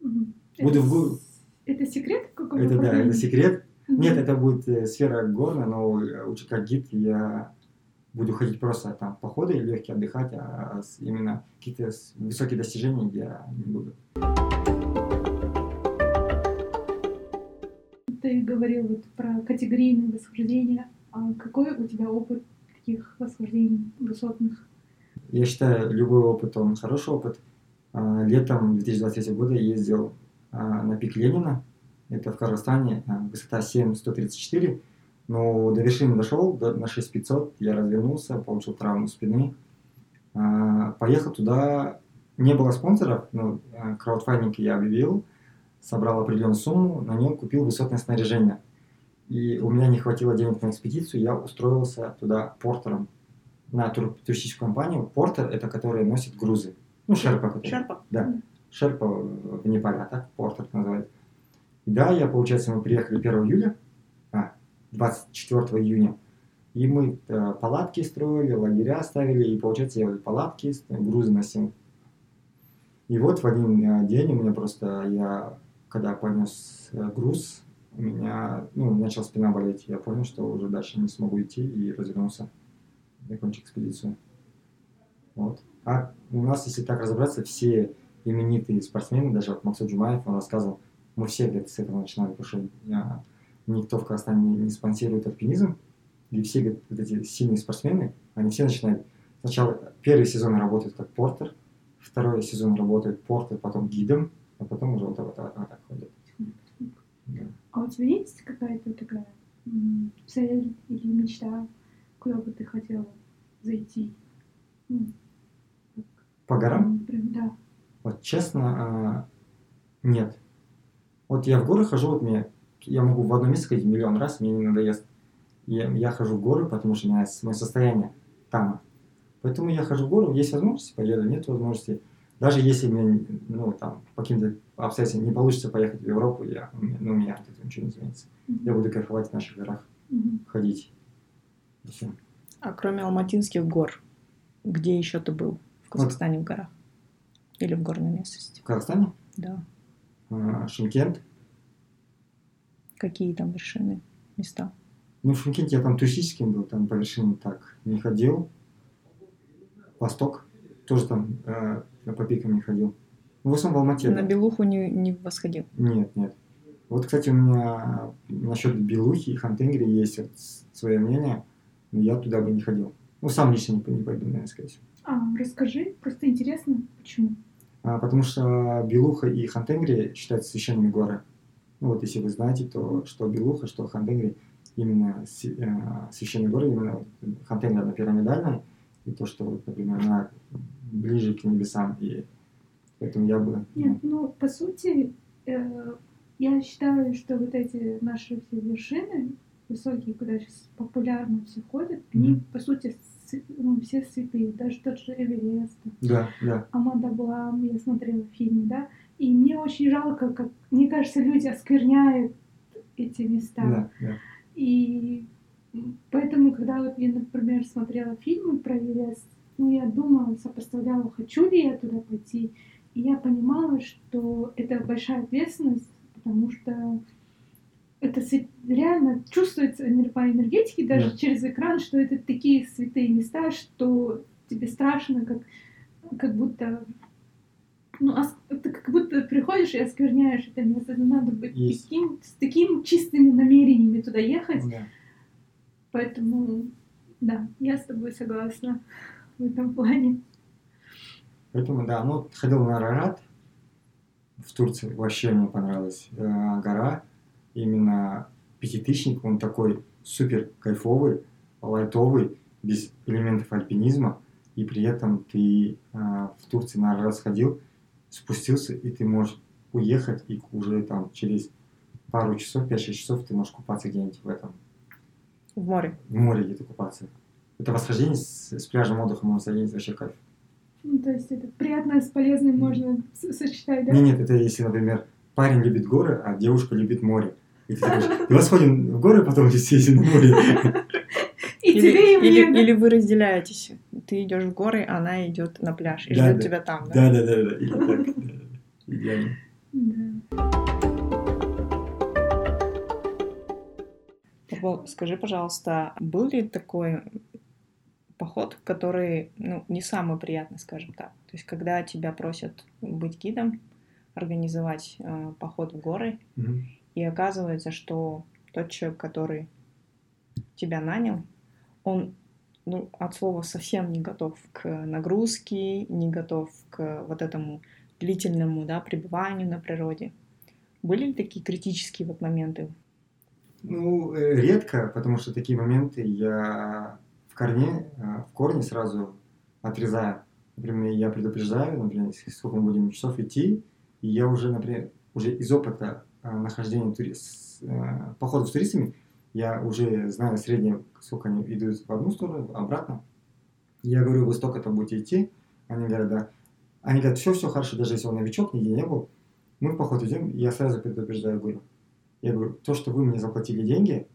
Мгм. Буду это, в это секрет какого Это да, это секрет. Нет, это будет э, сфера горная, но э, лучше как гид я буду ходить просто там в походы легкие, отдыхать, а с- именно какие-то высокие достижения я не буду. Говорил вот про категорийные восхождения. А какой у тебя опыт таких восхождений высотных? Я считаю, любой опыт, он хороший опыт. А, Летом 2023 года я ездил а, на пик Ленина, это в Казахстане, а, высота 7134, но до вершины дошел, до- на 6500, я развернулся, получил травму спины. Поехал туда, не было спонсоров, но краудфандинг я объявил, собрал определенную сумму, на нее купил высотное снаряжение. И у меня не хватило денег на экспедицию, я устроился туда портером на тур- туристическую компанию. Портер – это который носит грузы. Ну, шерпа. который. Шерпа? Да, шерпа в Непале, а так портер называют. И да, я, получается, мы приехали 1 июля, а, 24 июня, и мы э, палатки строили, лагеря ставили, и, получается, я палатки, грузы носил. И вот в один э, день у меня просто, я, когда понес э, груз, у меня, ну, начала спина болеть, я понял, что уже дальше не смогу идти, и развернулся, закончил экспедицию. Вот. А у нас, если так разобраться, все именитые спортсмены, даже вот Максут Джумаев, он рассказывал, мы все где-то с этого начинали, потому что а, никто в Казахстане не, не спонсирует альпинизм, и все говорит, вот эти сильные спортсмены, они все начинают, сначала первый сезон работают как портер, второй сезон работает портер, потом гидом, а потом уже вот, вот, вот, вот так ходят. Да. А у тебя есть какая-то такая цель или мечта, куда бы ты хотела зайти? Ну, По горам? прям, да. Вот честно, а, нет. Вот я в горы хожу, вот мне, я могу в одно место ходить миллион раз, мне не надоест. Я, я хожу в горы, потому что у меня мое состояние там. Поэтому я хожу в горы, есть возможности, поеду, нет возможности. Даже если мне, ну, там, по каким-то обстоятельствам не получится поехать в Европу, я, ну, у меня от этого ничего не изменится. Мгм. Я буду кайфовать в наших горах, Мгм. ходить. И всё. А кроме Алматинских гор, где еще ты был? В Казахстане в горах? Или в горной местности? В Казахстане, Да. а, Шымкент. Какие там вершины, места? Ну, в Шымкенте я там туристическим был, там по вершинам так не ходил. Восток тоже там э, по пикам не ходил. Ну, в основном в Алмате. На да. Белуху не, не восходил. Нет, нет. Вот, кстати, у меня насчет Белухи и Хантенгри есть вот свое мнение, но я туда бы не ходил. Ну, сам лично не, не пойду, наверное, скорее всего. А, расскажи, просто интересно, почему? А, потому что Белуха и Хантенгри считаются священными горы. Ну вот если вы знаете, то что Белуха, что Хантенгри именно э, священные горы, именно Хантенгри она пирамидальная, и то, что, вот, например, она ближе к небесам, и поэтому я бы... Нет, ну, по сути, э, я считаю, что вот эти наши все вершины высокие, куда сейчас популярно все ходят, они, Мгм. по сути, ну, все святые, даже тот же Эверест, Да, да. Аманда Блам, я смотрела фильм, да, и мне очень жалко, как, мне кажется, люди оскверняют эти места. Да, да. И поэтому, когда вот я, например, смотрела фильмы про Эверест, ну, я думала, сопоставляла, хочу ли я туда пойти. И я понимала, что это большая ответственность, потому что это реально чувствуется по энергетике даже Да. через экран, что это такие святые места, что тебе страшно, как, как будто ну, ос- ты как будто приходишь и оскверняешь это место. Надо быть Есть. таким, с такими чистыми намерениями туда ехать. Да. Поэтому, да, я с тобой согласна в этом плане. Поэтому, да, ну, ходил на Арарат. В Турции, вообще мне понравилась э, гора, именно пятитысячник, он такой супер кайфовый, лайтовый, без элементов альпинизма, и при этом ты э, в Турции на Арарат сходил, спустился, и ты можешь уехать, и уже там через пару часов, 5-6 часов ты можешь купаться где-нибудь в этом, В море. в море где-то купаться. Это восхождение с, с пляжем отдыха можно соединить вообще кайф. Ну, то есть это приятное с полезным можно сочетать, да? Нет, нет, это если, например, парень любит горы, а девушка любит море. И ты такой, давай сходим в горы, потом съездим на море. И Или, тебе, и мне. или, да. или вы разделяетесь. Ты идешь в горы, она идет на пляж и Да, ждет да. тебя там, да? Да, да, да, да. Или так. да, да, да. Идеально. Да. Футбол, скажи, пожалуйста, был ли такой поход, который, ну, не самый приятный, скажем так? То есть, когда тебя просят быть гидом, организовать э, поход в горы, Мгм. и оказывается, что тот человек, который тебя нанял, он ну, от слова совсем не готов к нагрузке, не готов к вот этому длительному да, пребыванию на природе. Были ли такие критические вот моменты? Ну, э, редко, потому что такие моменты я в корне, э, в корне сразу отрезаю. Например, я предупреждаю, например, сколько мы будем часов идти, и я уже, например, уже из опыта э, нахождения тури... походов с туристами, я уже знаю среднее, сколько они идут в одну сторону, обратно. Я говорю, вы столько-то будете идти. Они говорят, да. Они говорят, все, все хорошо, даже если он новичок, нигде не был. Мы в поход идем, я сразу предупреждаю, говорю, я говорю, то, что вы мне заплатили деньги,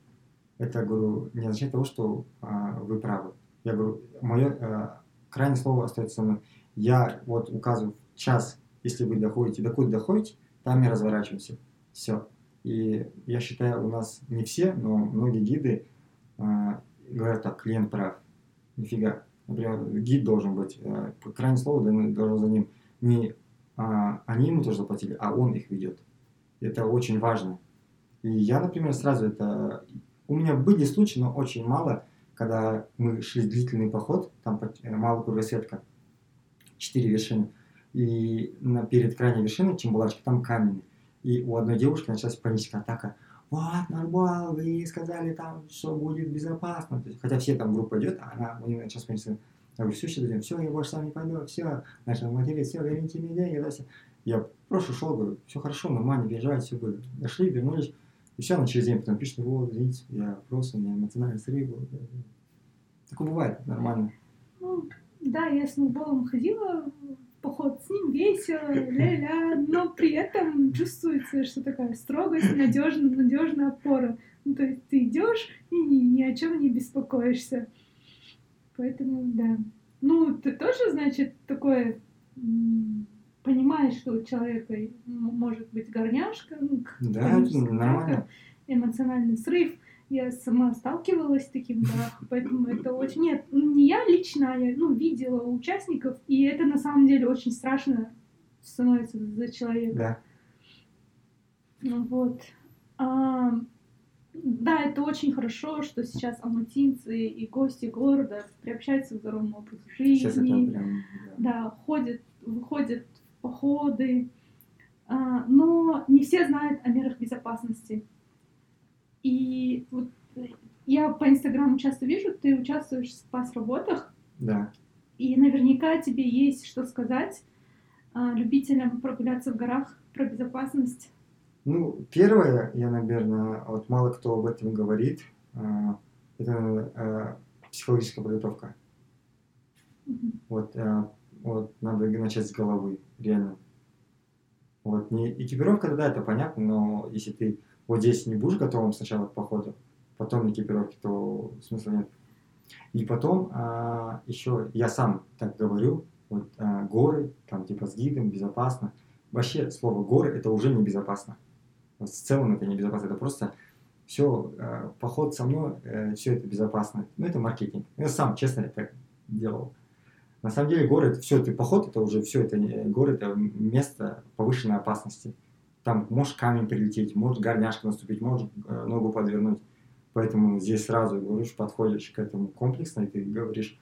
это, говорю, не означает того, что а, вы правы. Я говорю, мое а, крайнее слово остается со мной. Я вот указываю час, если вы доходите, докуда доходите, там и разворачиваемся. Все. И я считаю, у нас не все, но многие гиды а, говорят так, клиент прав. Нифига. Например, гид должен быть, а, крайнее слово должно должно за ним. Не а, они ему тоже заплатили, а он их ведет. Это очень важно. И я, например, сразу это... У меня были случаи, но очень мало, когда мы шли длительный поход, там э, малая кругосветка, четыре вершины, и на, перед крайней вершиной Чембулачки там камень. И у одной девушки началась паническая атака. Вот, Нарбал, вы сказали там, что будет безопасно. Есть, хотя все там группа идет, а она, у нее началась паническая я говорю, все, сейчас все, я больше сам не пойду, все, начал материть, все, верните мне деньги, да, все. Я просто шел, говорю, все хорошо, нормально, переживайте, все будет. Дошли, вернулись, и все, она через день потом пишет, вот, извините, я просто, у меня эмоциональный срыв был. Такое бывает, нормально. Ну, да, я с ноутболом ходила поход, с ним весело, ля-ля, но при этом чувствуется, что такая строгость, надежная, надежная опора. Ну, то есть ты идешь и ни, ни о чем не беспокоишься. Поэтому, да. Ну, ты тоже, значит, такое понимаешь, что у человека может быть горняшка, ну, Да, нормально. эмоциональный срыв. Я сама сталкивалась с таким, да, поэтому это очень... Нет, не я лично, а я, ну, видела участников, и это на самом деле очень страшно становится за человека. Да. Ну Вот. А, да, это очень хорошо, что сейчас алматинцы и гости города приобщаются к здоровому образу Сейчас это жизни, прям... да, ходят, выходят походы, А, но не все знают о мерах безопасности. И вот я по Инстаграму часто вижу, ты участвуешь в спас-работах, Да. и наверняка тебе есть что сказать а, любителям прогуляться в горах про безопасность. Ну, первое, я, наверное, вот мало кто об этом говорит, а, это психологическая подготовка. Мгм. Вот, вот надо начать с головы, реально. Вот, не экипировка, да, это понятно, но если ты вот здесь не будешь готовым сначала к походу, потом экипировки, то смысла нет. И потом а, еще я сам так говорю, вот а, горы, там типа с гидом, безопасно. Вообще слово горы это уже небезопасно. Вот в целом это небезопасно, это просто все, поход со мной, все это безопасно. Ну это маркетинг. Я сам, честно, это делал. На самом деле горы, это все, ты поход, это уже все, это горы, это место повышенной опасности. Там может камень прилететь, может горняшка наступить, может э, ногу подвернуть. Поэтому здесь сразу, говоришь, подходишь к этому комплексно, и ты говоришь,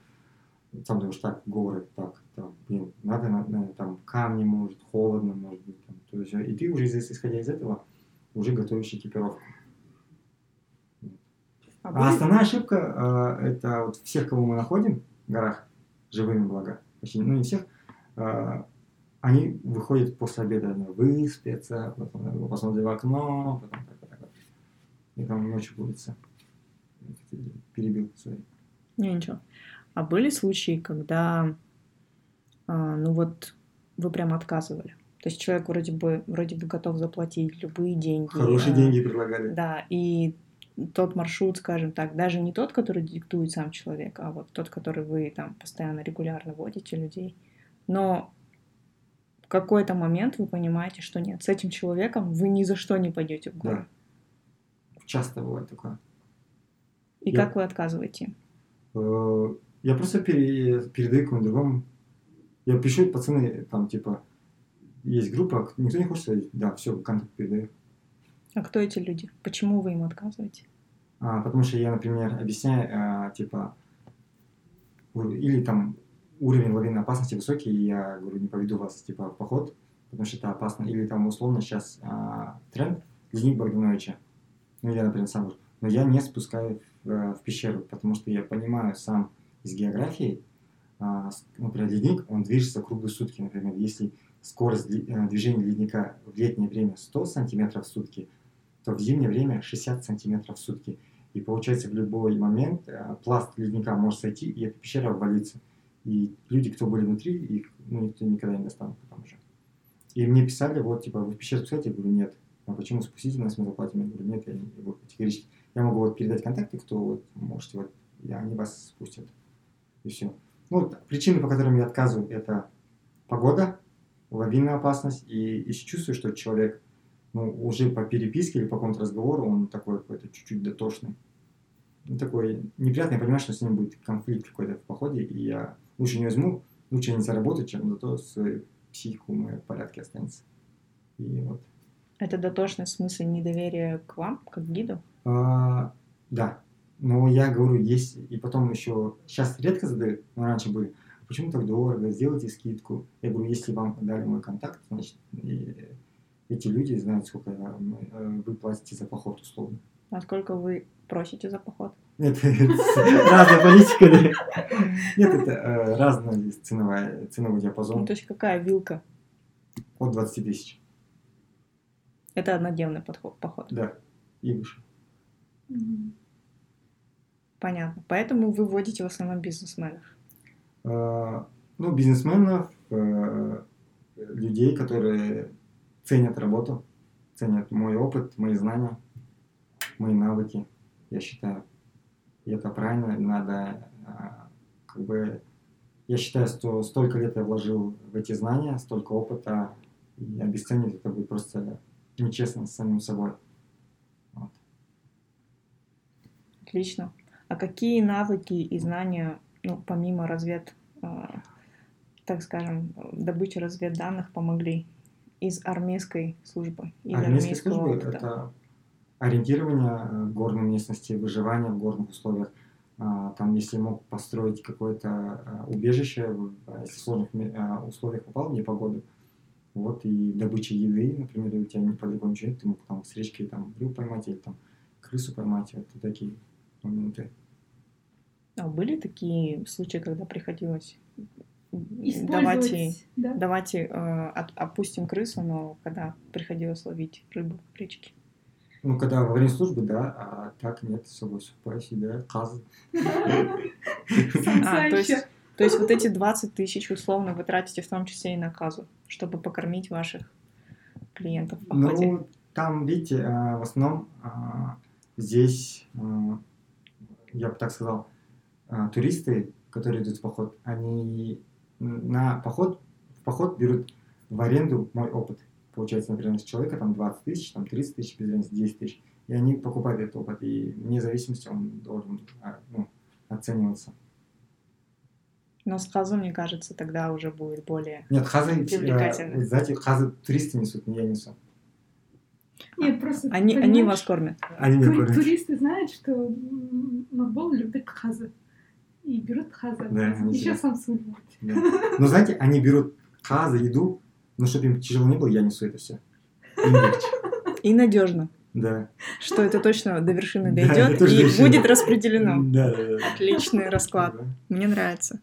там думаешь, так, горы, так, там, блин, надо, на- на- там, камни, может, холодно, может быть, там, то есть, и ты уже, здесь, исходя из этого, уже готовишь экипировку. А А основная ошибка э, это вот всех, кого мы находим в горах, живыми благо, почти, ну не всех, э, они выходят после обеда, выспятся, потом посмотрят в окно, потом так, так, так. И там ночью будется. Перебил, сори. Не, ничего. А были случаи, когда, а, ну вот, вы прям отказывали? То То есть человек вроде бы, вроде бы готов заплатить любые деньги. Хорошие а, деньги предлагали. Да, и тот маршрут, скажем так, даже не тот, который диктует сам человек, а вот тот, который вы там постоянно регулярно водите людей. Но в какой-то момент вы понимаете, что нет, с этим человеком вы ни за что не пойдете в горы. Да. Часто бывает такое. И Я- как вы отказываете? Э, Я просто пере- передаю кому-то другому. Я пишу, пацаны, там, типа, есть группа, никто не хочет? Да, все, контакт передаю. А кто эти люди? Почему вы им отказываете? А, потому что я, например, объясняю, а, типа, или там уровень лавинной опасности высокий, и я говорю, не поведу вас, типа, в поход, потому что это опасно. Или там, условно, сейчас а, тренд Леонид Богдановича. Ну, я, например, сам говорю, но я не спускаю э, в пещеру, потому что я понимаю сам из географии, а, например, ледник, он движется круглые сутки, например, если скорость э, движения ледника в летнее время 100 сантиметров в сутки, то в зимнее время 60 сантиметров в сутки. И получается в любой момент э, пласт ледника может сойти, и эта пещера обвалится. И люди, кто были внутри, их ну, никто никогда не достанет потом уже. И мне писали, вот, типа, вы в пещеру спускаете? Я говорю, нет. А почему спустите нас, мы заплатим? Я говорю, нет, я не могу категорически. Я могу вот передать контакты, кто вот, можете, вот, и они вас спустят. И все. Ну, вот причины, по которым я отказываю, это погода, лавинная опасность, и если чувствую, что человек ну, уже по переписке или по какому-то разговору он такой какой-то чуть-чуть дотошный. Ну, такой неприятный, я понимаю, что с ним будет конфликт какой-то в походе, и я лучше не возьму, лучше не заработать, чем зато свою психику меня в порядке останется. И вот. Это дотошность в смысле недоверия к вам, как гиду? А, да, но я говорю, есть, и потом еще, сейчас редко задают, но раньше были, почему так дорого, сделайте скидку. Я говорю, если вам дали мой контакт, значит, и эти люди знают, сколько э, вы платите за поход условно. А сколько вы просите за поход? Нет, *laughs* разная политика. *laughs* Нет, это э, ценовая, ценовой Ну, диапазон то есть какая вилка? от 20 тысяч. Это однодневный поход. Да, и выше. Понятно. Поэтому вы вводите в основном бизнесменов. Э, Ну, бизнесменов, э, людей, которые ценят работу, ценят мой опыт, мои знания, мои навыки, я считаю. И это правильно, надо а, как бы... Я считаю, что столько лет я вложил в эти знания, столько опыта, и обесценить это будет просто нечестно с самим собой. Вот. Отлично. А какие навыки и знания, ну, помимо развед, а, так скажем, добычи разведданных помогли из армейской службы? Из армейского службы опыта? это ориентирование в горной местности, выживание в горных условиях. А, Там, если мог построить какое-то а, убежище, в- а, если в сложных условиях попал в непогоду, вот, и добыча еды, например, у тебя не по-другому ничего нет, ты мог там с речки там рыбу поймать или там крысу поймать, вот такие моменты. А были такие случаи, когда приходилось давайте, да? давайте э, от- опустим крысу, но когда приходилось ловить рыбу в речке? Ну, когда во время службы, да, а так нет, с собой сухпайси, да, казы. То есть, то есть вот эти 20 тысяч условно вы тратите в том числе и на казу, чтобы покормить ваших клиентов в походе. Ну, там, видите, а, в основном а, здесь, а, я бы так сказал, туристы, которые идут в поход, они на поход, в поход берут в аренду мой опыт. Получается, например, с человека там 20 тысяч, там 30 тысяч, без разницы, 10 тысяч. И они покупают этот опыт, и вне зависимости он должен а, ну, оцениваться. Но с казом, мне кажется, тогда уже будет более... Нет, хазы, э, Привлекательно. вы знаете, хазы туристы несут, не я несу. Нет, просто Они, они вас кормят. Они меня ту- кормят. туристы знают, что м, Нурбол любит хазы. И берут хазы. Да, Еще любит. Да. Но знаете, они берут хазы, еду, но чтобы им тяжело не было, я несу это все. Им легче. И надежно, Да. что это точно до вершины Да, дойдет точно и до вершины. будет распределено. Да, да, да. Отличный расклад. Да. Мне нравится.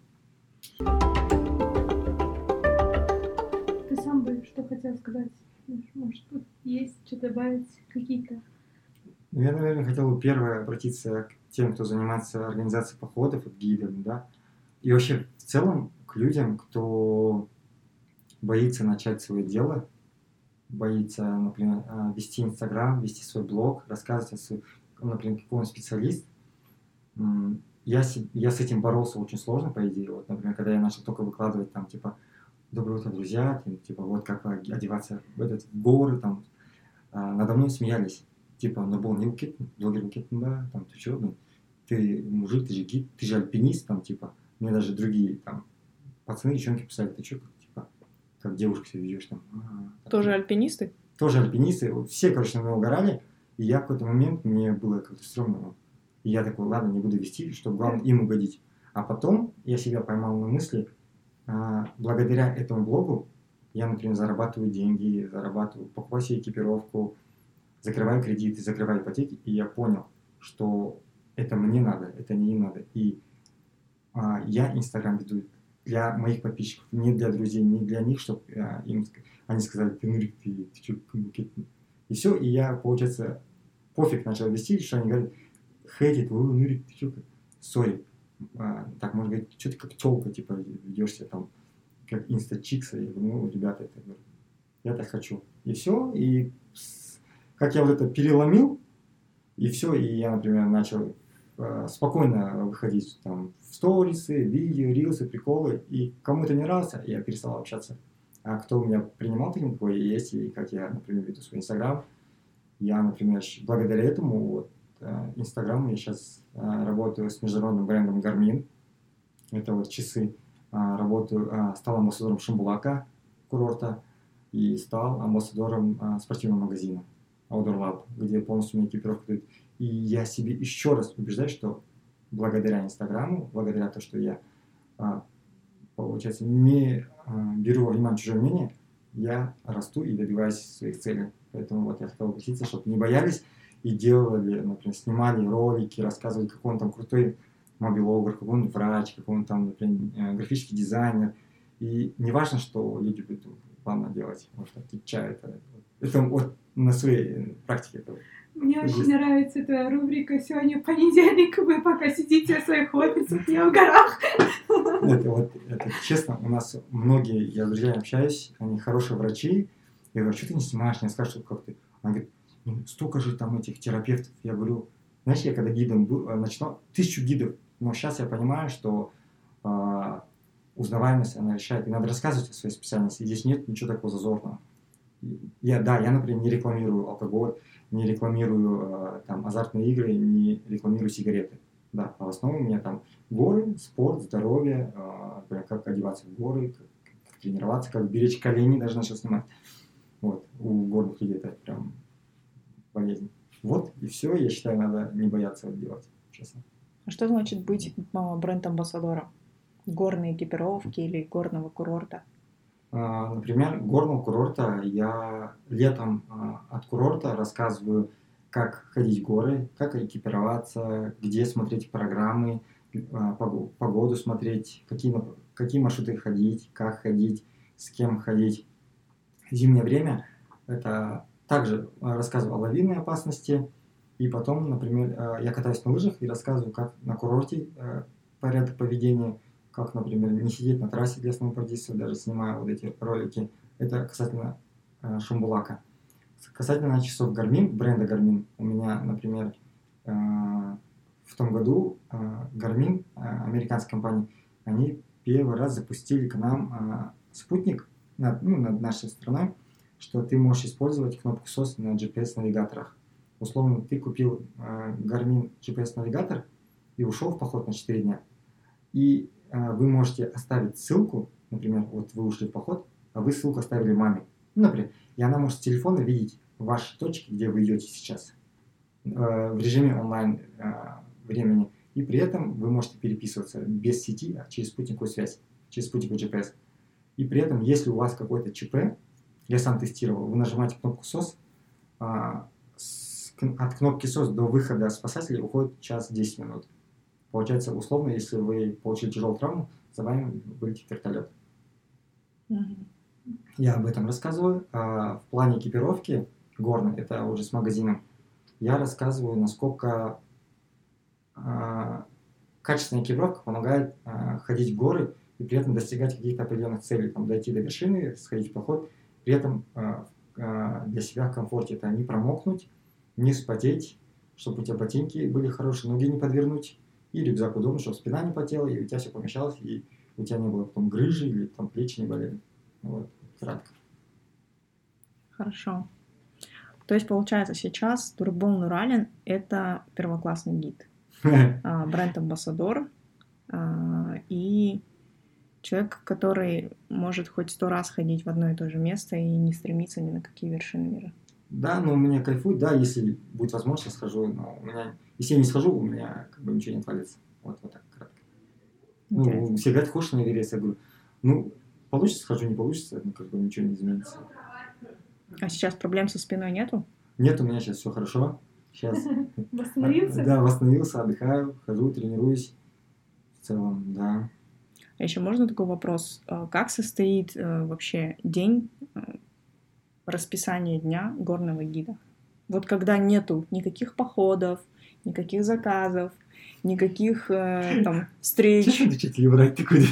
Ты сам бы что хотел сказать? Может, тут есть что добавить? Какие-то Ну, Я, наверное, хотел бы первое обратиться к тем, кто занимается организацией походов, вот гидами, да, и вообще в целом к людям, кто боится начать свое дело, боится, например, а, вести Инстаграм, вести свой блог, рассказывать о своем, например, какой он специалист. Я, я с этим боролся очень сложно, по идее. Вот, например, когда я начал только выкладывать там, типа, доброе утро, друзья, типа, вот как одеваться в этот в горы, там, а, надо мной смеялись. Типа, ну, был не укит, блогер укит, да, там, ты что, ну, ты мужик, ты же гид, ты же альпинист, там, типа, мне даже другие, там, пацаны, девчонки писали, ты что, типа, как девушка себя ведешь, там. А, Тоже так, альпинисты? Тоже альпинисты, все, короче, на меня угорали, и я в какой-то момент, мне было как-то стрёмно, и я такой, ладно, не буду вести, чтобы главное им угодить. А потом я себя поймал на мысли, а, благодаря этому блогу я, например, зарабатываю деньги, зарабатываю, покупаю себе экипировку, закрываю кредиты, закрываю ипотеки, и я понял, что это мне надо, это не им надо. И а, я Инстаграм веду для моих подписчиков, не для друзей, не для них, чтобы а, им они сказали, ты нурик, ты, ты что, и все, и я, получается, пофиг начал вести, что они говорят, хейтит, вы нурик, ты что, сори, а, так можно говорить, что ты как телка, типа, ведешься там, как инстачикса, я говорю, ну, ребята, это, я так хочу. И все, и как я вот это переломил, и все, и я, например, начал э, спокойно выходить там в сторисы, видео, рилсы, приколы, и кому это не нравился, я перестал общаться. А кто меня принимал технику, и есть, и как я, например, веду свой инстаграм, я, например, благодаря этому, вот, э, инстаграм, я сейчас э, работаю с международным брендом Garmin, это вот часы, э, работаю, э, стал амбассадором Шамбулака, курорта, и стал амбассадором спортивного магазина. Lab, где полностью мне экипировка дают. И я себе еще раз убеждаю, что благодаря Инстаграму, благодаря тому, что я, а, получается, не а, беру во внимание чужое мнение, я расту и добиваюсь своих целей. Поэтому вот я хотел обратиться, чтобы не боялись и делали, например, снимали ролики, рассказывали, какой он там крутой мобилограф, какой он врач, какой он там, например, э, графический дизайнер. И не важно, что люди будут плавно делать, может, отвечают. Это, это вот на своей практике этого. Мне очень есть. нравится твоя рубрика «Сегодня понедельник, вы пока сидите в своих офисах, я в горах». Это вот, это честно, у нас многие, я с друзьями общаюсь, они хорошие врачи, я говорю, что ты не снимаешь, не скажешь, как ты. Он говорит, ну, столько же там этих терапевтов. Я говорю, знаешь, я когда гидом был, э, начинал, тысячу гидов, но сейчас я понимаю, что э, узнаваемость, она решает, и надо рассказывать о своей специальности, здесь нет ничего такого зазорного я, да, я, например, не рекламирую алкоголь, не рекламирую э, там азартные игры, не рекламирую сигареты. Да, а в основном у меня там горы, спорт, здоровье, э, например, как одеваться в горы, как, как тренироваться, как беречь колени, даже начал снимать. Вот, у горных людей это прям болезнь. Вот, и все, я считаю, надо не бояться это делать, честно. А что значит быть а, бренд-амбассадором? Горной экипировки или горного курорта? А, например, горного курорта. Я летом а, от курорта рассказываю, как ходить в горы, как экипироваться, где смотреть программы, а, погоду смотреть, какие, какие маршруты ходить, как ходить, с кем ходить. Зимнее время это также рассказываю о лавинной опасности, и потом, например, я катаюсь на лыжах и рассказываю, как на курорте порядок поведения – как, например, не сидеть на трассе для сноубордистов, даже снимая вот эти ролики. Это касательно э, Шамбулака. Касательно часов Garmin, бренда Garmin, у меня, например, э, в том году э, Garmin, э, американская компания, они первый раз запустили к нам э, спутник над, ну, над нашей страной, что ты можешь использовать кнопку SOS на GPS-навигаторах. Условно, ты купил э, Garmin GPS-навигатор и ушел в поход на 4 дня. И вы можете оставить ссылку, например, вот вы ушли в поход, а вы ссылку оставили маме, ну, например, и она может с телефона видеть ваши точки, где вы идете сейчас, э, в режиме онлайн э, времени, и при этом вы можете переписываться без сети, а через спутниковую связь, через спутниковый GPS. И при этом, если у вас какой-то ЧП, я сам тестировал, вы нажимаете кнопку SOS, а, от кнопки SOS до выхода спасателей уходит час 10 минут. Получается, условно, если вы получили тяжелую травму, за вами вылетит вертолет. Mm-hmm. Я об этом рассказываю. А в плане экипировки горной, это уже с магазином, я рассказываю, насколько а, качественная экипировка помогает а, ходить в горы и при этом достигать каких-то определенных целей, там, дойти до вершины, сходить в поход. При этом а, а, для себя в комфорте. Это не промокнуть, не спотеть, чтобы у тебя ботинки были хорошие, ноги не подвернуть, и рюкзак удобный, чтобы спина не потела, и у тебя все помещалось, и у тебя не было потом грыжи, или там плечи не болели. Вот, кратко. Хорошо. То есть, получается, сейчас Турбол Нуралин — это первоклассный гид, *laughs* а, бренд-амбассадор а, и человек, который может хоть сто раз ходить в одно и то же место и не стремиться ни на какие вершины мира. Да, но у меня кайфует, да, если будет возможность, схожу, но у меня, если я не схожу, у меня как бы ничего не отвалится. Вот, вот так кратко. Ну, Интересно. все говорят, хочешь на Эверест? Я говорю, ну, получится, схожу, не получится, ну, как бы ничего не изменится. А сейчас проблем со спиной нету? Нет, у меня сейчас все хорошо. Сейчас *laughs* Восстановился? Да, восстановился, отдыхаю, хожу, тренируюсь. В целом, да. А еще можно такой вопрос? А Как состоит э, вообще день, э, расписание дня горного гида? Вот когда нету никаких походов, никаких заказов, никаких э, *laughs* там встреч. Честно отвечать или врать такой?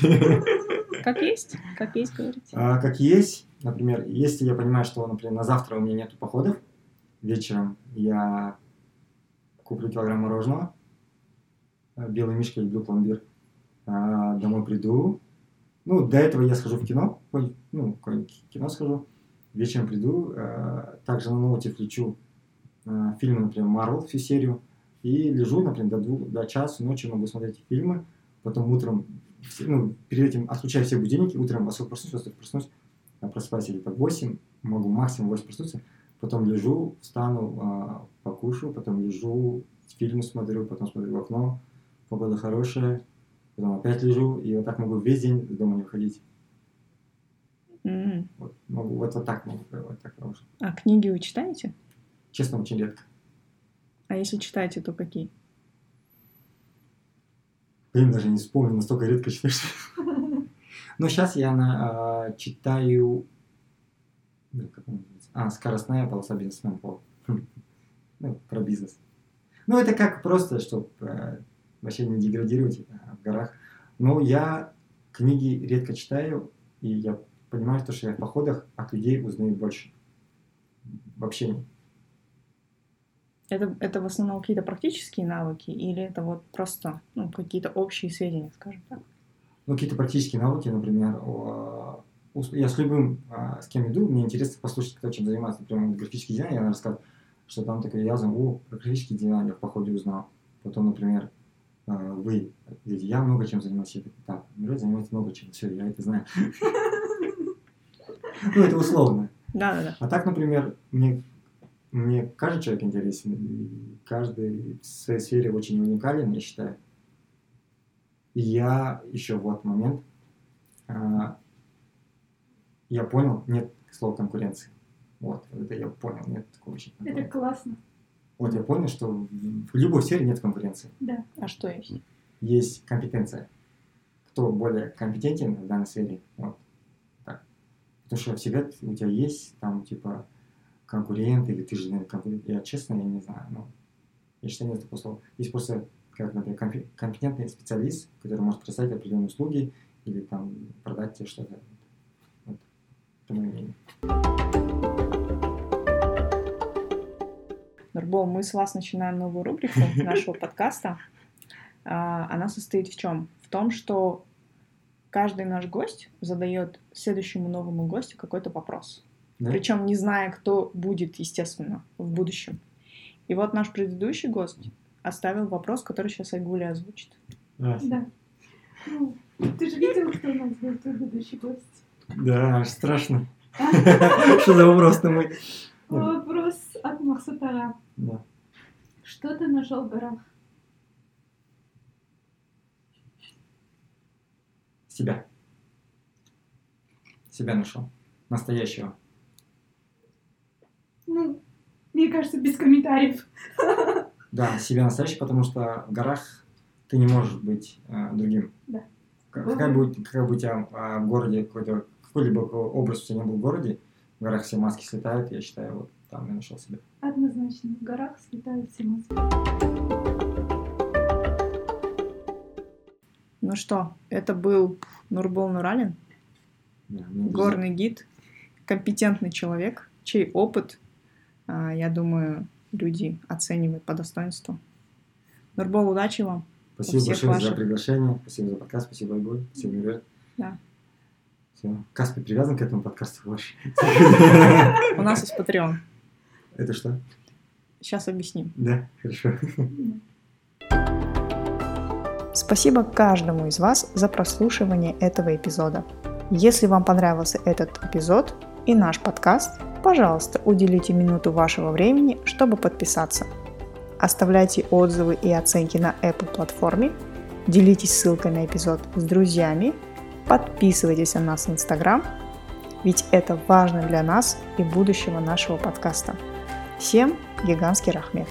Как есть? Как есть, говорите? А, как есть, например, если я понимаю, что, например, на завтра у меня нету походов, вечером я куплю килограмм мороженого, э, белый мишка, люблю пломбир, А, домой приду, ну, до этого я схожу в кино, ну, какое-нибудь кино схожу, вечером приду, э, также на ноуте включу э, фильмы, например, Марвел, всю серию, и лежу, например, до, двух, до часу ночи могу смотреть фильмы, потом утром, ну, перед этим отключаю все будильники, утром во сколько проснусь, во сколько проснусь, я просыпаюсь где-то в 8, могу максимум в 8 проснуться, потом лежу, встану, а, покушаю, потом лежу, фильмы смотрю, потом смотрю в окно, погода хорошая, потом опять лежу, и вот так могу весь день из дома не выходить. М. Вот, могу, вот, вот так могу, вот так хорошо. А книги вы читаете? Честно, очень редко. А если читаете, то какие? Блин, даже не вспомню, настолько редко читаешь. *laughs* Но сейчас я на, а, читаю... Как он называется? А, «Скоростная полоса бизнесмен по *laughs* Ну, про бизнес. Ну, это как просто, чтобы вообще не деградировать э, в горах. Но я книги редко читаю, и я понимаю, то, что я в походах от людей узнаю больше. В общении. Это, это в основном какие-то практические навыки или это вот просто ну, какие-то общие сведения, скажем так? ну, какие-то практические навыки, например, о- ус- я с любым, а, с кем иду, мне интересно послушать, кто чем занимается. Например, графический дизайн, я рассказываю, что там такое, я о, про графический дизайн я в походе узнал. Потом, например, а, вы, говорите, я много чем занимаюсь. Я такой, так, Мирой занимается много чем, все, я это знаю. *laughs* Ну, это условно. Да-да-да. А так, например, мне, мне каждый человек интересен, и каждый в своей сфере очень уникален, я считаю. И я еще вот момент, а, я понял, нет слова конкуренции. Вот, это я понял, нет такого вообще Это классно. Вот я понял, что в в любой сфере нет конкуренции. Да. А что есть? Есть компетенция. Кто более компетентен в данной сфере, вот так. Потому что всегда у тебя есть там типа конкурент или ты же конкурент. Я честно, я не знаю, но я считаю, нет такого слова. Есть просто, как, например, компе- компетентный специалист, который может представить определенные услуги или там продать тебе что-то. Вот. Это мое мнение. Нурбол, мы с вас начинаем новую рубрику *laughs* нашего подкаста. А, Она состоит в чем? В том, что каждый наш гость задает следующему новому гостю какой-то вопрос. Да? Причем не зная, кто будет, естественно, в будущем. И вот наш предыдущий гость оставил вопрос, который сейчас Айгуля озвучит. Здрасте. Да. Ну, ты же видел, кто у нас был предыдущий гость? Да, аж страшно. *laughs* Что за вопрос-то мой? Вопрос от Махсатара. Да. Что ты нашел в горах? Себя. Себя нашел. Настоящего. Ну, мне кажется, без комментариев. Да, себя настоящий, потому что в горах ты не можешь быть э, другим. Да. Как- Какая бы, какая бы у тебя а, в городе какой-то какой-либо образ у тебя не был в городе, в горах все маски слетают, я считаю, вот там я нашел себя. Однозначно, в горах слетают все маски. Ну что, это был Нурбол Нуралин, Да, мне горный гид, компетентный человек, чей опыт Я думаю, люди оценивают по достоинству. Нурбол, удачи вам. Спасибо большое за ваших. приглашение. Спасибо за подкаст. Спасибо, Айгуль. Спасибо, Мирет. Да. Все. Каспи привязан к этому подкасту больше. *laughs* У нас есть Patreon. Это что? Сейчас объясним. Да, хорошо. Спасибо каждому из вас за прослушивание этого эпизода. Если вам понравился этот эпизод и наш подкаст, пожалуйста, уделите минуту вашего времени, чтобы подписаться. Оставляйте отзывы и оценки на Apple платформе, делитесь ссылкой на эпизод с друзьями, подписывайтесь на нас в Instagram, ведь это важно для нас и будущего нашего подкаста. Всем гигантский рахмет!